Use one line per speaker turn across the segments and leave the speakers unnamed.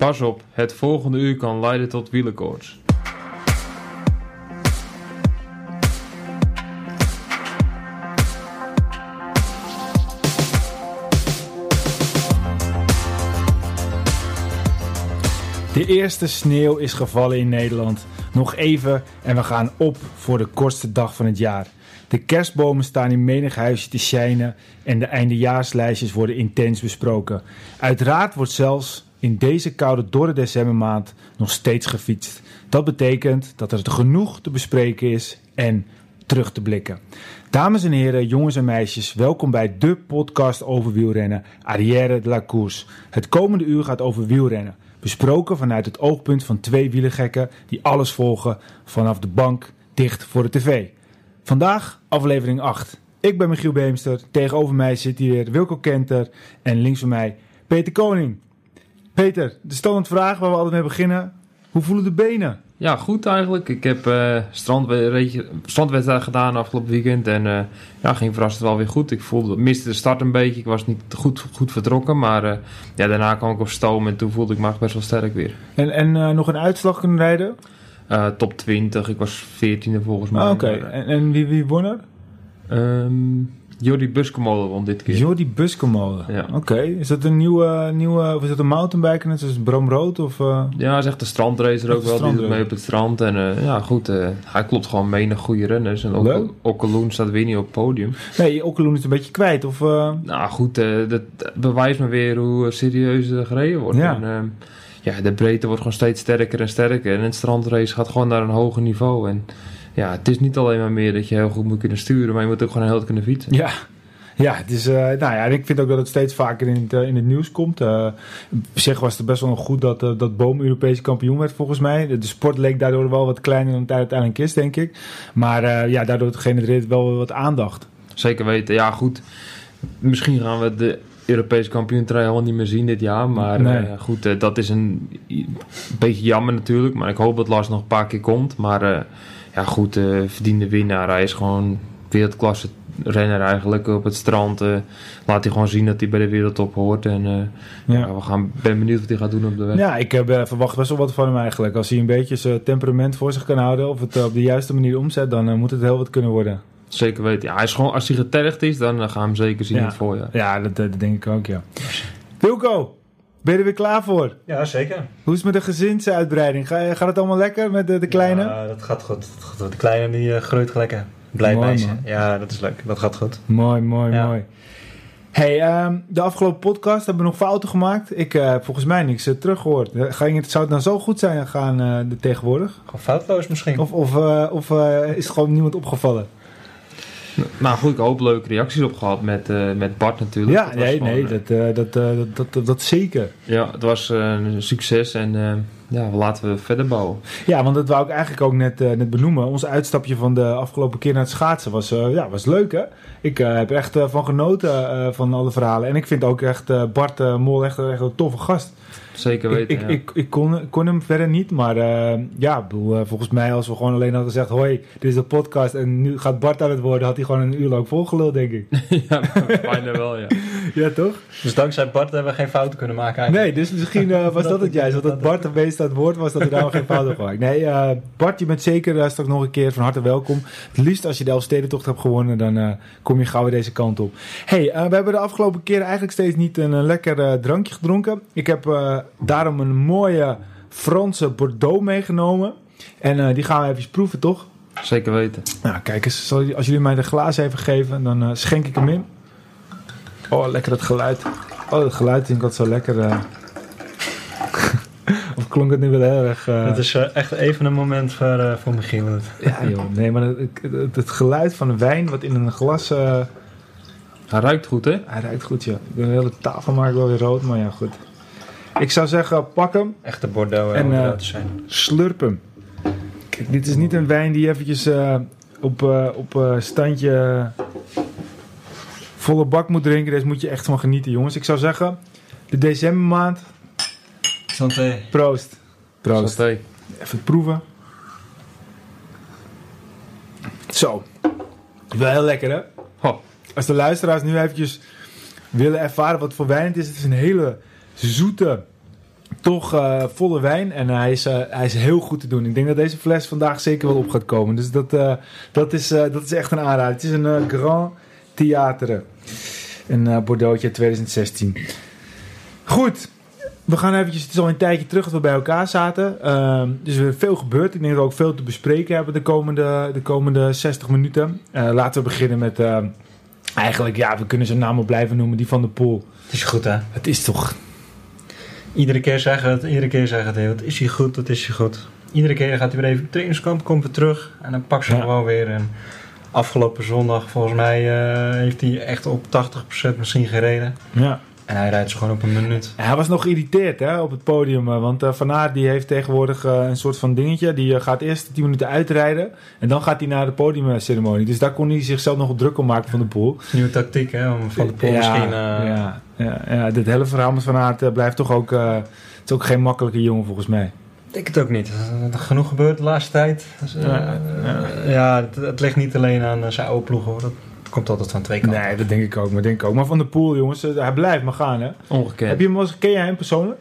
Pas op, het volgende uur kan leiden tot wielenkoorts.
De eerste sneeuw is gevallen in Nederland. Nog even en we gaan op voor de kortste dag van het jaar. De kerstbomen staan in menig huisje te schijnen en de eindejaarslijstjes worden intens besproken. Uiteraard wordt zelfs in deze koude dorre decembermaand nog steeds gefietst. Dat betekent dat er genoeg te bespreken is en terug te blikken. Dames en heren, jongens en meisjes, welkom bij de podcast over wielrennen, Arrière de la Course. Het komende uur gaat over wielrennen. Besproken vanuit het oogpunt van twee wielergekken die alles volgen vanaf de bank dicht voor de tv. Vandaag aflevering 8. Ik ben Michiel Beemster, tegenover mij zit hier Wilco Kenter en links van mij Peter Koning. Peter, de standaard vraag waar we altijd mee beginnen. Hoe voelen de benen?
Ja, goed eigenlijk. Ik heb eh strandwe- strandwedstrijd gedaan afgelopen weekend en eh, ja, ging verrassend wel weer goed. Ik voelde, miste de start een beetje. Ik was niet goed, goed vertrokken, maar eh, ja, daarna kwam ik op stoom en toen voelde ik me echt best wel sterk weer.
En, en nog een uitslag kunnen rijden?
Top 20, ik was 14e volgens mij.
Ah, Oké, en, en wie, wie won er?
ehm, Jordi Buskemolen won dit keer.
Jordi Buskemolen.
Ja.
Oké, is dat een nieuwe, nieuwe, of is dat een mountainbiker net zoals Bram Rood? Of, eh?
Ja, hij is echt een strandracer ook wel. Die doet mee op het strand. En eh, ja, goed, eh, hij klopt gewoon mee naar goede renners. En ook Okkeloen staat weer niet op het podium.
Nee, Okkeloen is een beetje kwijt. Of,
Nou goed, dat bewijst me weer hoe serieus er gereden wordt.
Ja.
En, ja, de breedte wordt gewoon steeds sterker en sterker. En het strandrace gaat gewoon naar een hoger niveau. En ja, het is niet alleen maar meer dat je heel goed moet kunnen sturen, maar je moet ook gewoon heel goed kunnen fietsen.
Ja, ja, het is, eh, nou ja, ik vind ook dat het steeds vaker in het, eh, in het nieuws komt. Eh, op zich was het best wel nog goed dat, dat Boom Europese kampioen werd, volgens mij. De, de sport leek daardoor wel wat kleiner dan het uiteindelijk is, denk ik. Maar ja, daardoor genereert het wel wat aandacht.
Zeker weten. Ja, goed. Misschien gaan we de Europese kampioentrui al niet meer zien dit jaar. Maar
Nee.
goed, dat is een, een beetje jammer natuurlijk. Maar ik hoop dat Lars nog een paar keer komt. Maar ja, goed, eh, verdiende winnaar. Hij is gewoon wereldklasse renner eigenlijk op het strand. eh, laat hij gewoon zien dat hij bij de wereldtop hoort. En eh,
Ja.
ja, we gaan, ben benieuwd wat hij gaat doen op de weg.
Ja, ik verwacht best wel wat van hem eigenlijk. Als hij een beetje zijn temperament voor zich kan houden, of het op de juiste manier omzet, dan moet het heel wat kunnen worden.
Zeker weten. Ja, hij is gewoon, als hij getergd is, dan gaan we hem zeker zien
Ja.
in het voorjaar.
Ja, dat, dat denk ik ook, ja. Wilco, ben je er weer klaar voor?
Ja, zeker.
Hoe is het met de gezinsuitbreiding? Ga, gaat het allemaal lekker met de, de kleine?
Ja, dat gaat goed. Dat gaat goed. De kleine die eh, groeit lekker. Blij
Mooi,
meisje.
man.
Ja, dat is leuk. Dat gaat goed.
Mooi, mooi,
Ja.
mooi. Hey, ehm, de afgelopen podcast hebben we nog fouten gemaakt. Ik eh, heb volgens mij niks uh, teruggehoord. Eh, Ging het, zou het nou zo goed zijn gaan eh, de tegenwoordig?
Gewoon foutloos misschien.
Of, of, eh, of eh, is het gewoon niemand opgevallen?
Nou goed, ik hoop leuke reacties op gehad met, eh, met Bart natuurlijk.
Ja,
Dat
nee,
gewoon,
nee,
eh,
dat, eh, dat, dat, dat, dat, zeker.
Ja, het was een succes en ja, laten we verder bouwen.
Ja, want dat wou ik eigenlijk ook net, net benoemen. Ons uitstapje van de afgelopen keer naar het schaatsen was, ja, was leuk, hè? Ik heb er echt van genoten van alle verhalen. En ik vind ook echt Bart Mol echt, echt een toffe gast.
Zeker
Ik,
weten.
ik,
ja.
ik, ik kon, ik kon hem verder niet, maar eh, ja, ik bedoel, eh, volgens mij als we gewoon alleen hadden gezegd... hoi, dit is de podcast en nu gaat Bart aan het worden... had hij gewoon een uur lang volgeluld, denk ik.
ja, bijna wel, ja.
ja, toch?
Dus dankzij Bart hebben we geen fouten kunnen maken eigenlijk.
Nee, dus misschien eh, was dat het juist. Want dat Bart het meest aan het woord was, dat hij daar geen fout op gemaakt. Nee, Bart, je bent zeker straks nog een keer van harte welkom. Het liefst als je de Elfstedentocht hebt gewonnen, dan eh, kom je gauw weer deze kant op. hey, eh, we hebben de afgelopen keren eigenlijk steeds niet een, lekker drankje gedronken. Ik heb eh, daarom een mooie Franse Bordeaux meegenomen. En eh, die gaan we even proeven, toch?
Zeker weten.
Nou, kijk eens, zal- als jullie mij de glazen even geven, dan eh, schenk ik hem in. Oh, lekker dat geluid. Oh, dat geluid vind ik altijd zo lekker. of klonk het nu wel heel erg... eh,
Het is echt even een moment voor, eh, voor Michiel.
Ja, joh. Nee, maar het, het, het geluid van een wijn wat in een glas... eh,
Hij ruikt goed, hè?
hij ruikt goed, ja. Ik ben de hele tafel maak ik wel weer rood, maar ja, goed. Ik zou zeggen, pak hem,
Echte Bordeaux
En,
en,
eh,
uh, te zijn.
slurp hem. Kijk, dit is niet een wijn die eventjes eh, op, eh, op eh, standje eh, volle bak moet drinken. Deze moet je echt van genieten, jongens. Ik zou zeggen, de decembermaand,
Santé.
proost. Proost.
Santé.
Even proeven. Zo. Wel heel lekker, hè?
Ho.
Als de luisteraars nu eventjes willen ervaren wat voor wijn het is. Het is een hele zoete, toch eh, volle wijn en hij is, eh, hij is heel goed te doen. Ik denk dat deze fles vandaag zeker wel op gaat komen. Dus dat, eh, dat, is, dat is echt een aanrader. Het is een Grand Theater. Een Bordeauxje 2016. Goed. We gaan eventjes, het is al een tijdje terug dat we bij elkaar zaten. Ehm dus er is veel gebeurd. Ik denk dat we ook veel te bespreken hebben de komende, de komende 60 minuten. Laten we beginnen met, eh, eigenlijk, ja, we kunnen zijn naam op blijven noemen, die van de Poel.
Het is goed, hè?
Het is toch,
Iedere keer zeggen het, iedere keer zeggen het. hey, Wat is hij goed, wat is hij goed. Iedere keer gaat hij weer even op trainingskamp, komt weer terug. En dan pakt ze
Ja.
gewoon weer. En afgelopen zondag, volgens mij, eh, heeft hij echt op 80% misschien gereden.
ja.
En hij rijdt ze gewoon op een minuut.
Hij was nog geïrriteerd hè, op het podium. eh, Want eh, Van Aert die heeft tegenwoordig eh, een soort van dingetje. Die gaat eerst 10 minuten uitrijden. En dan gaat hij naar de podiumceremonie. Dus daar kon hij zichzelf nog druk om maken van de pool.
Nieuwe tactiek, hè? Om van de pool
ja,
misschien... eh,
ja, ja, ja, dit hele verhaal met Van Aert blijft toch ook... eh, het is ook geen makkelijke jongen volgens mij.
Ik denk het ook niet. Er is genoeg gebeurd de laatste tijd. Dus, eh,
Ja, ja.
ja, het, het ligt niet alleen aan zijn oude ploegen. Hoor. Dat komt altijd van twee kanten.
Nee, dat denk ik ook. Maar, denk ik ook. maar Van de Poel, jongens, eh, hij blijft maar gaan. Hè?
Ongekend.
Heb je hem wel eens, ken jij hem persoonlijk?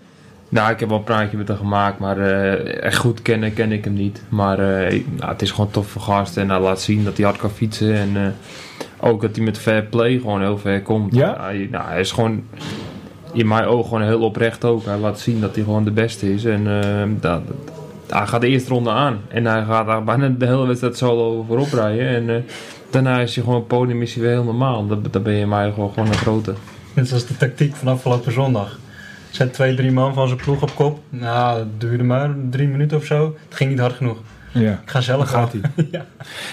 Nou, ik heb wel een praatje met hem gemaakt, maar eh, echt goed kennen ken ik hem niet. Maar eh, nou, het is gewoon tof voor gast en hij laat zien dat hij hard kan fietsen. En eh, ook dat hij met fair play gewoon heel ver komt.
Ja?
Hij, nou, hij is gewoon in mijn ogen gewoon heel oprecht ook. Hij laat zien dat hij gewoon de beste is. En dat, hij gaat de eerste ronde aan. En hij gaat daar bijna de hele wedstrijd solo voorop rijden. En eh, daarna is hij gewoon podium is hij weer heel normaal. Dan, dan ben je in mijn ogen gewoon een grote.
Net zoals de tactiek van afgelopen zondag. Zet twee, drie man van zijn ploeg op kop. Nou, dat duurde maar drie minuten of zo. Het ging niet hard genoeg.
Ja.
Ik ga zelf
gaat hij.
ja.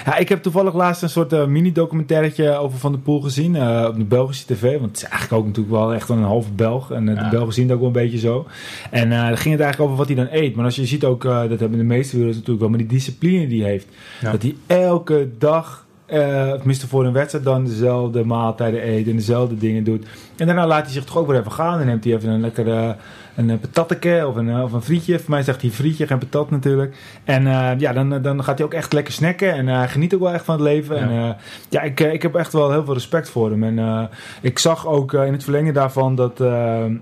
Ja, ik heb toevallig laatst een soort eh, mini-documentairetje over Van der Poel gezien eh, op de Belgische tv. Want het is eigenlijk ook natuurlijk wel echt een halve Belg. En eh, de. Belgen zien het ook wel een beetje zo. En eh dan ging het eigenlijk over wat hij dan eet. Maar als je ziet ook, eh, dat hebben de meeste wielers natuurlijk wel, maar die discipline die hij heeft.
Ja.
Dat hij elke dag, eh of tenminste voor een wedstrijd, dan dezelfde maaltijden eet en dezelfde dingen doet. En daarna laat hij zich toch ook weer even gaan. Dan neemt hij even een lekker eh, een eh, patatteke of een, eh, of een frietje. Voor mij zegt hij frietje, geen patat natuurlijk. En eh, ja, dan, dan gaat hij ook echt lekker snacken. En geniet ook wel echt van het leven.
Ja.
En ja, ik, ik heb echt wel heel veel respect voor hem. En ik zag ook in het verlengen daarvan dat,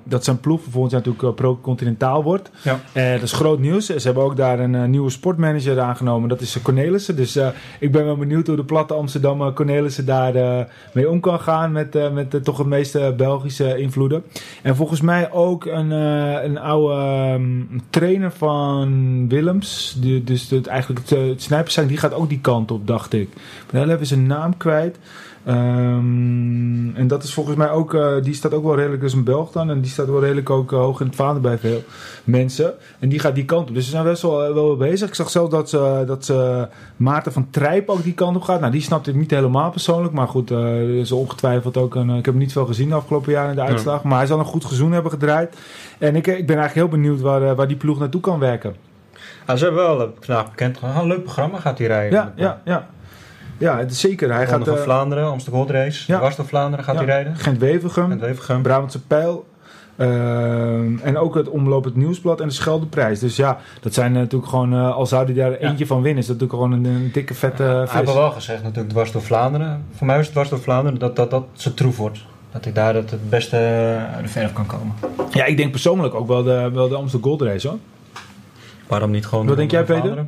dat zijn ploeg volgend jaar natuurlijk pro-continentaal wordt.
Ja.
Dat is groot nieuws. Ze hebben ook daar een nieuwe sportmanager aangenomen. Dat is Cornelissen. Dus ik ben wel benieuwd hoe de platte Amsterdammer Cornelissen daar mee om kan gaan. Met, met toch het meeste Belgische invloeden. En volgens mij ook een, een oude ehm, trainer van Willems. Die, dus het, eigenlijk het, eh, het snijperszaak, die gaat ook die kant op, dacht ik. Ben heel even zijn naam kwijt. Ehm, en dat is volgens mij ook, eh, die staat ook wel redelijk, dus een Belg dan. En die staat wel redelijk ook eh, hoog in het vaandel bij veel mensen. En die gaat die kant op. Dus ze zijn best wel, eh, wel bezig. Ik zag zelf dat ze, dat ze Maarten van Trijp ook die kant op gaat. Nou, die snapte ik niet helemaal persoonlijk. Maar goed, eh, is ongetwijfeld ook een. eh, ik heb hem niet veel gezien de afgelopen jaren in de uitslag. Maar hij zal een goed gezoen hebben gedraaid. En ik, ik ben eigenlijk heel benieuwd waar, eh, waar die ploeg naartoe kan werken.
Ah, ze hebben wel eh, vandaag bekend. Een leuk programma gaat hij rijden.
Ja, ja, ja. Ja, het is zeker. Hij
Hij
gaat
van
eh,
Vlaanderen, Amsterdam Gold Race.
Ja.
Dwars Vlaanderen gaat
Ja.
hij rijden.
Gent-Wevergem.
En Wevergem.
Brabantse Pijl. ehm, en ook het Omloop het Nieuwsblad en de Scheldeprijs. Dus ja, dat zijn natuurlijk gewoon... eh, al zou hij daar eentje van winnen... is dat natuurlijk gewoon een, een dikke vette
Hij
vis.
heeft wel gezegd natuurlijk dwars door Vlaanderen. Voor mij is het dwars door Vlaanderen dat dat, dat ze troef wordt. Dat ik daar het, het beste eh, uit de verf kan komen.
Ja, ik denk persoonlijk ook wel de, wel de Amsterdam Gold Race hoor.
Waarom niet gewoon...
Wat denk jij, Peter?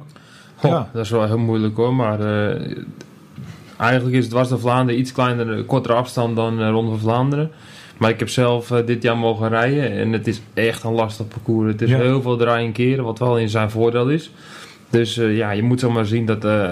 Goh,
Ja.
Dat is wel heel moeilijk hoor, maar eh, eigenlijk is het dwars door Vlaanderen iets kleiner, kortere afstand dan eh, Ronde van Vlaanderen. Maar ik heb zelf eh, dit jaar mogen rijden en het is echt een lastig parcours. Het is
Ja.
heel veel draaien en keren, wat wel in zijn voordeel is. Dus eh, ja, je moet zomaar zien dat eh,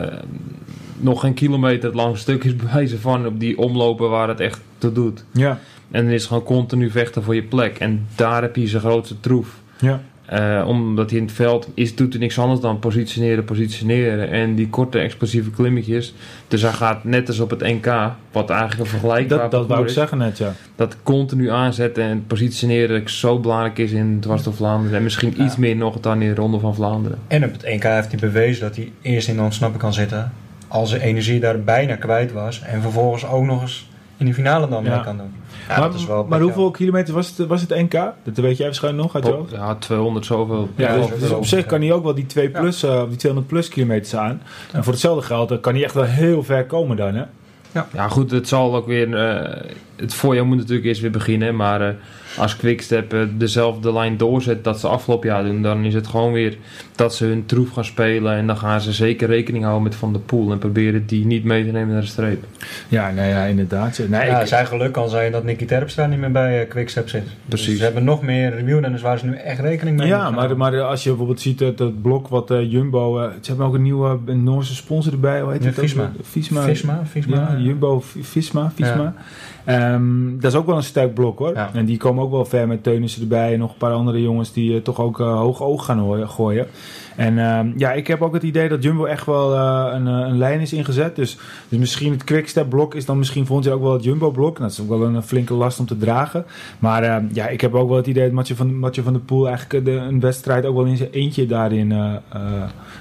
nog geen kilometer het lange stuk is bewijzen van op die omlopen waar het echt toe doet.
Ja,
En dan is het gewoon continu vechten voor je plek. En daar heb je zijn grootste troef.
ja.
Eh, omdat hij in het veld is, doet hij niks anders dan positioneren, positioneren. En die korte explosieve klimmetjes. Dus hij gaat net als op het NK, wat eigenlijk een vergelijkbaar
Dat, dat wou ik
is,
zeggen net, ja.
Dat continu aanzetten en positioneren zo belangrijk is in Dwars door Vlaanderen. En misschien
Ja.
iets meer nog dan in de Ronde van Vlaanderen.
En op het NK heeft hij bewezen dat hij eerst in de ontsnapping kan zitten. Als zijn energie daar bijna kwijt was. En vervolgens ook nog eens in de finale dan
Ja.
mee kan doen. Ja,
maar
dat is wel
maar hoeveel kilometer was het, was het NK? Dat weet jij waarschijnlijk nog uit je hoofd.
Ja, 200 zoveel.
Ja,
Ja,
dus, dus op zich kan hij ook wel die 2
Ja.
plus, eh, of die 200 plus kilometers aan. En voor hetzelfde geld eh, kan hij echt wel heel ver komen dan, hè?
Ja, goed, het zal ook weer. eh, het voorjaar moet natuurlijk eerst weer beginnen. Maar eh, als Quickstep eh, dezelfde lijn doorzet dat ze afgelopen jaar doen, dan is het gewoon weer dat ze hun troef gaan spelen. En dan gaan ze zeker rekening houden met Van der Poel en proberen die niet mee te nemen naar de streep.
Ja, nou ja, inderdaad. Nee,
ja,
ik-
zijn geluk kan zijn dat Nicky Terpstra niet meer bij eh, Quickstep zit.
Precies.
Dus ze hebben nog meer reviewrenners waar ze nu echt rekening mee
Ja, maar, maar als je bijvoorbeeld ziet dat, dat blok wat eh, Jumbo... eh, ze hebben ook een nieuwe een Noorse sponsor erbij. Hoe heet
Ja,
het ook?
Visma.
Visma.
Visma, Visma.
Ja, Jumbo, Visma, Visma. Ehm, dat is ook wel een sterk blok hoor.
Ja.
En die komen ook wel ver met Teunissen erbij. En nog een paar andere jongens die eh, toch ook eh, hoog oog gaan gooien. En ehm, ja, ik heb ook het idee dat Jumbo echt wel eh, een, een lijn is ingezet. Dus, dus misschien het quickstep blok is dan misschien volgend jaar ook wel het Jumbo blok. Dat is ook wel een, flinke last om te dragen. Maar ehm, ja, ik heb ook wel het idee dat Mathieu van, Mathieu van der Poel eigenlijk de, een wedstrijd ook wel in zijn eentje daarin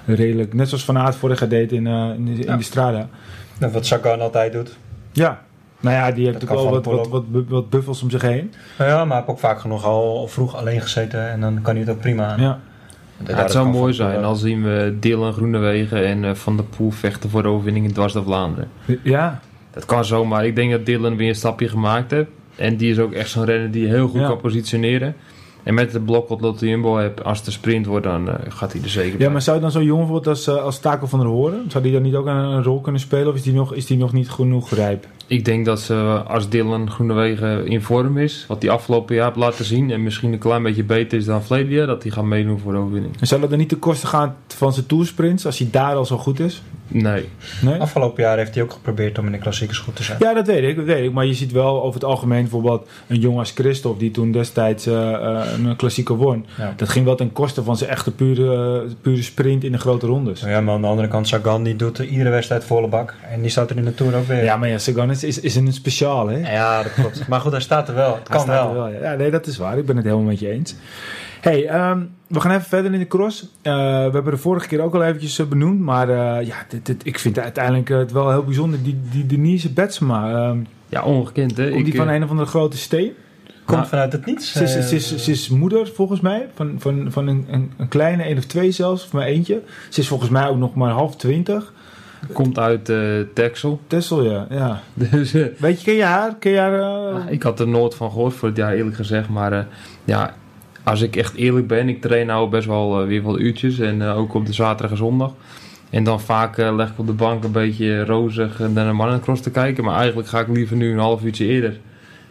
redelijk... Net zoals Van Aert vorig jaar deed in, in, de, in de Strada.
Nou, Wat Sagan altijd doet.
Ja. Nou ja, die heeft wel
Van
wat, wat, wat, wat buffels om zich heen.
Nou ja, maar hij heeft ook vaak genoeg al vroeg alleen gezeten en dan kan hij het ook prima aan.
Ja.
Het zou mooi zijn als zien we Dylan Groenewegen en eh, Van der Poel vechten voor de overwinning in dwars door Vlaanderen.
Ja,
Dat kan zomaar. Ik denk dat Dylan weer een stapje gemaakt heeft. En die is ook echt zo'n renner die heel goed
Ja.
kan positioneren. En met het blok wat Lotte Jumbo heeft, als het een sprint wordt, dan eh, gaat hij er zeker bij.
ja maar zou dan zo'n jongen bijvoorbeeld als, eh, als Taco van der Hoorn, zou die dan niet ook een, een rol kunnen spelen? Of is die nog, is die nog niet genoeg rijp?
Ik denk dat ze, als Dylan Groenewegen in vorm is, wat hij afgelopen jaar heeft laten zien, en misschien een klein beetje beter is dan verleden dat hij gaat meedoen voor de overwinning.
En dat dan niet ten koste gaan van zijn toursprints, als hij daar al zo goed is?
Nee.
Nee?
Afgelopen jaar heeft hij ook geprobeerd om in de klassiekers goed te zijn.
Ja, dat weet ik, dat weet ik. Maar je ziet wel over het algemeen bijvoorbeeld een jongen als Christophe, die toen destijds eh, eh, een klassieker won.
Ja.
Dat ging wel ten koste van zijn echte pure, pure sprint in de grote rondes.
Ja, maar aan de andere kant, Sagan die doet iedere wedstrijd volle bak. En die staat er in de Tour ook weer.
Ja, maar ja, Sagan is, is, is een speciaal, hè?
Ja, dat klopt. Maar goed, hij staat er wel. Het
Hij
kan
staat
wel.
er ja. ja, nee, dat is waar. Ik ben het helemaal met je eens. Hey, ehm, we gaan even verder in de cross. Eh, we hebben de vorige keer ook al eventjes eh, benoemd. Maar eh, ja, dit, dit- ik vind uiteindelijk het wel heel bijzonder. Die, die Denise Betsema, ehm
Ja, ongekend hè.
komt die
Ik,
van een of andere grote steen?
Komt
Nou,
vanuit het niets.
Ze is,
eh,
ze, is, ze is moeder volgens mij, van, van, van een, een, een kleine, één of twee zelfs, of maar eentje. Ze is volgens mij ook nog maar half twintig.
komt uit eh Texel.
Tessel, ja. ja.
Dus eh,
Weet je, ken je haar? Ken je haar
Ah, ik had er nooit van gehoord voor het jaar eerlijk gezegd. Maar eh, ja, als ik echt eerlijk ben, ik train nou best wel eh, weer wat uurtjes. En eh, ook op de zaterdag en zondag. En dan vaak eh, leg ik op de bank een beetje rozig naar de mannencross te kijken. Maar eigenlijk ga ik liever nu een half uurtje eerder.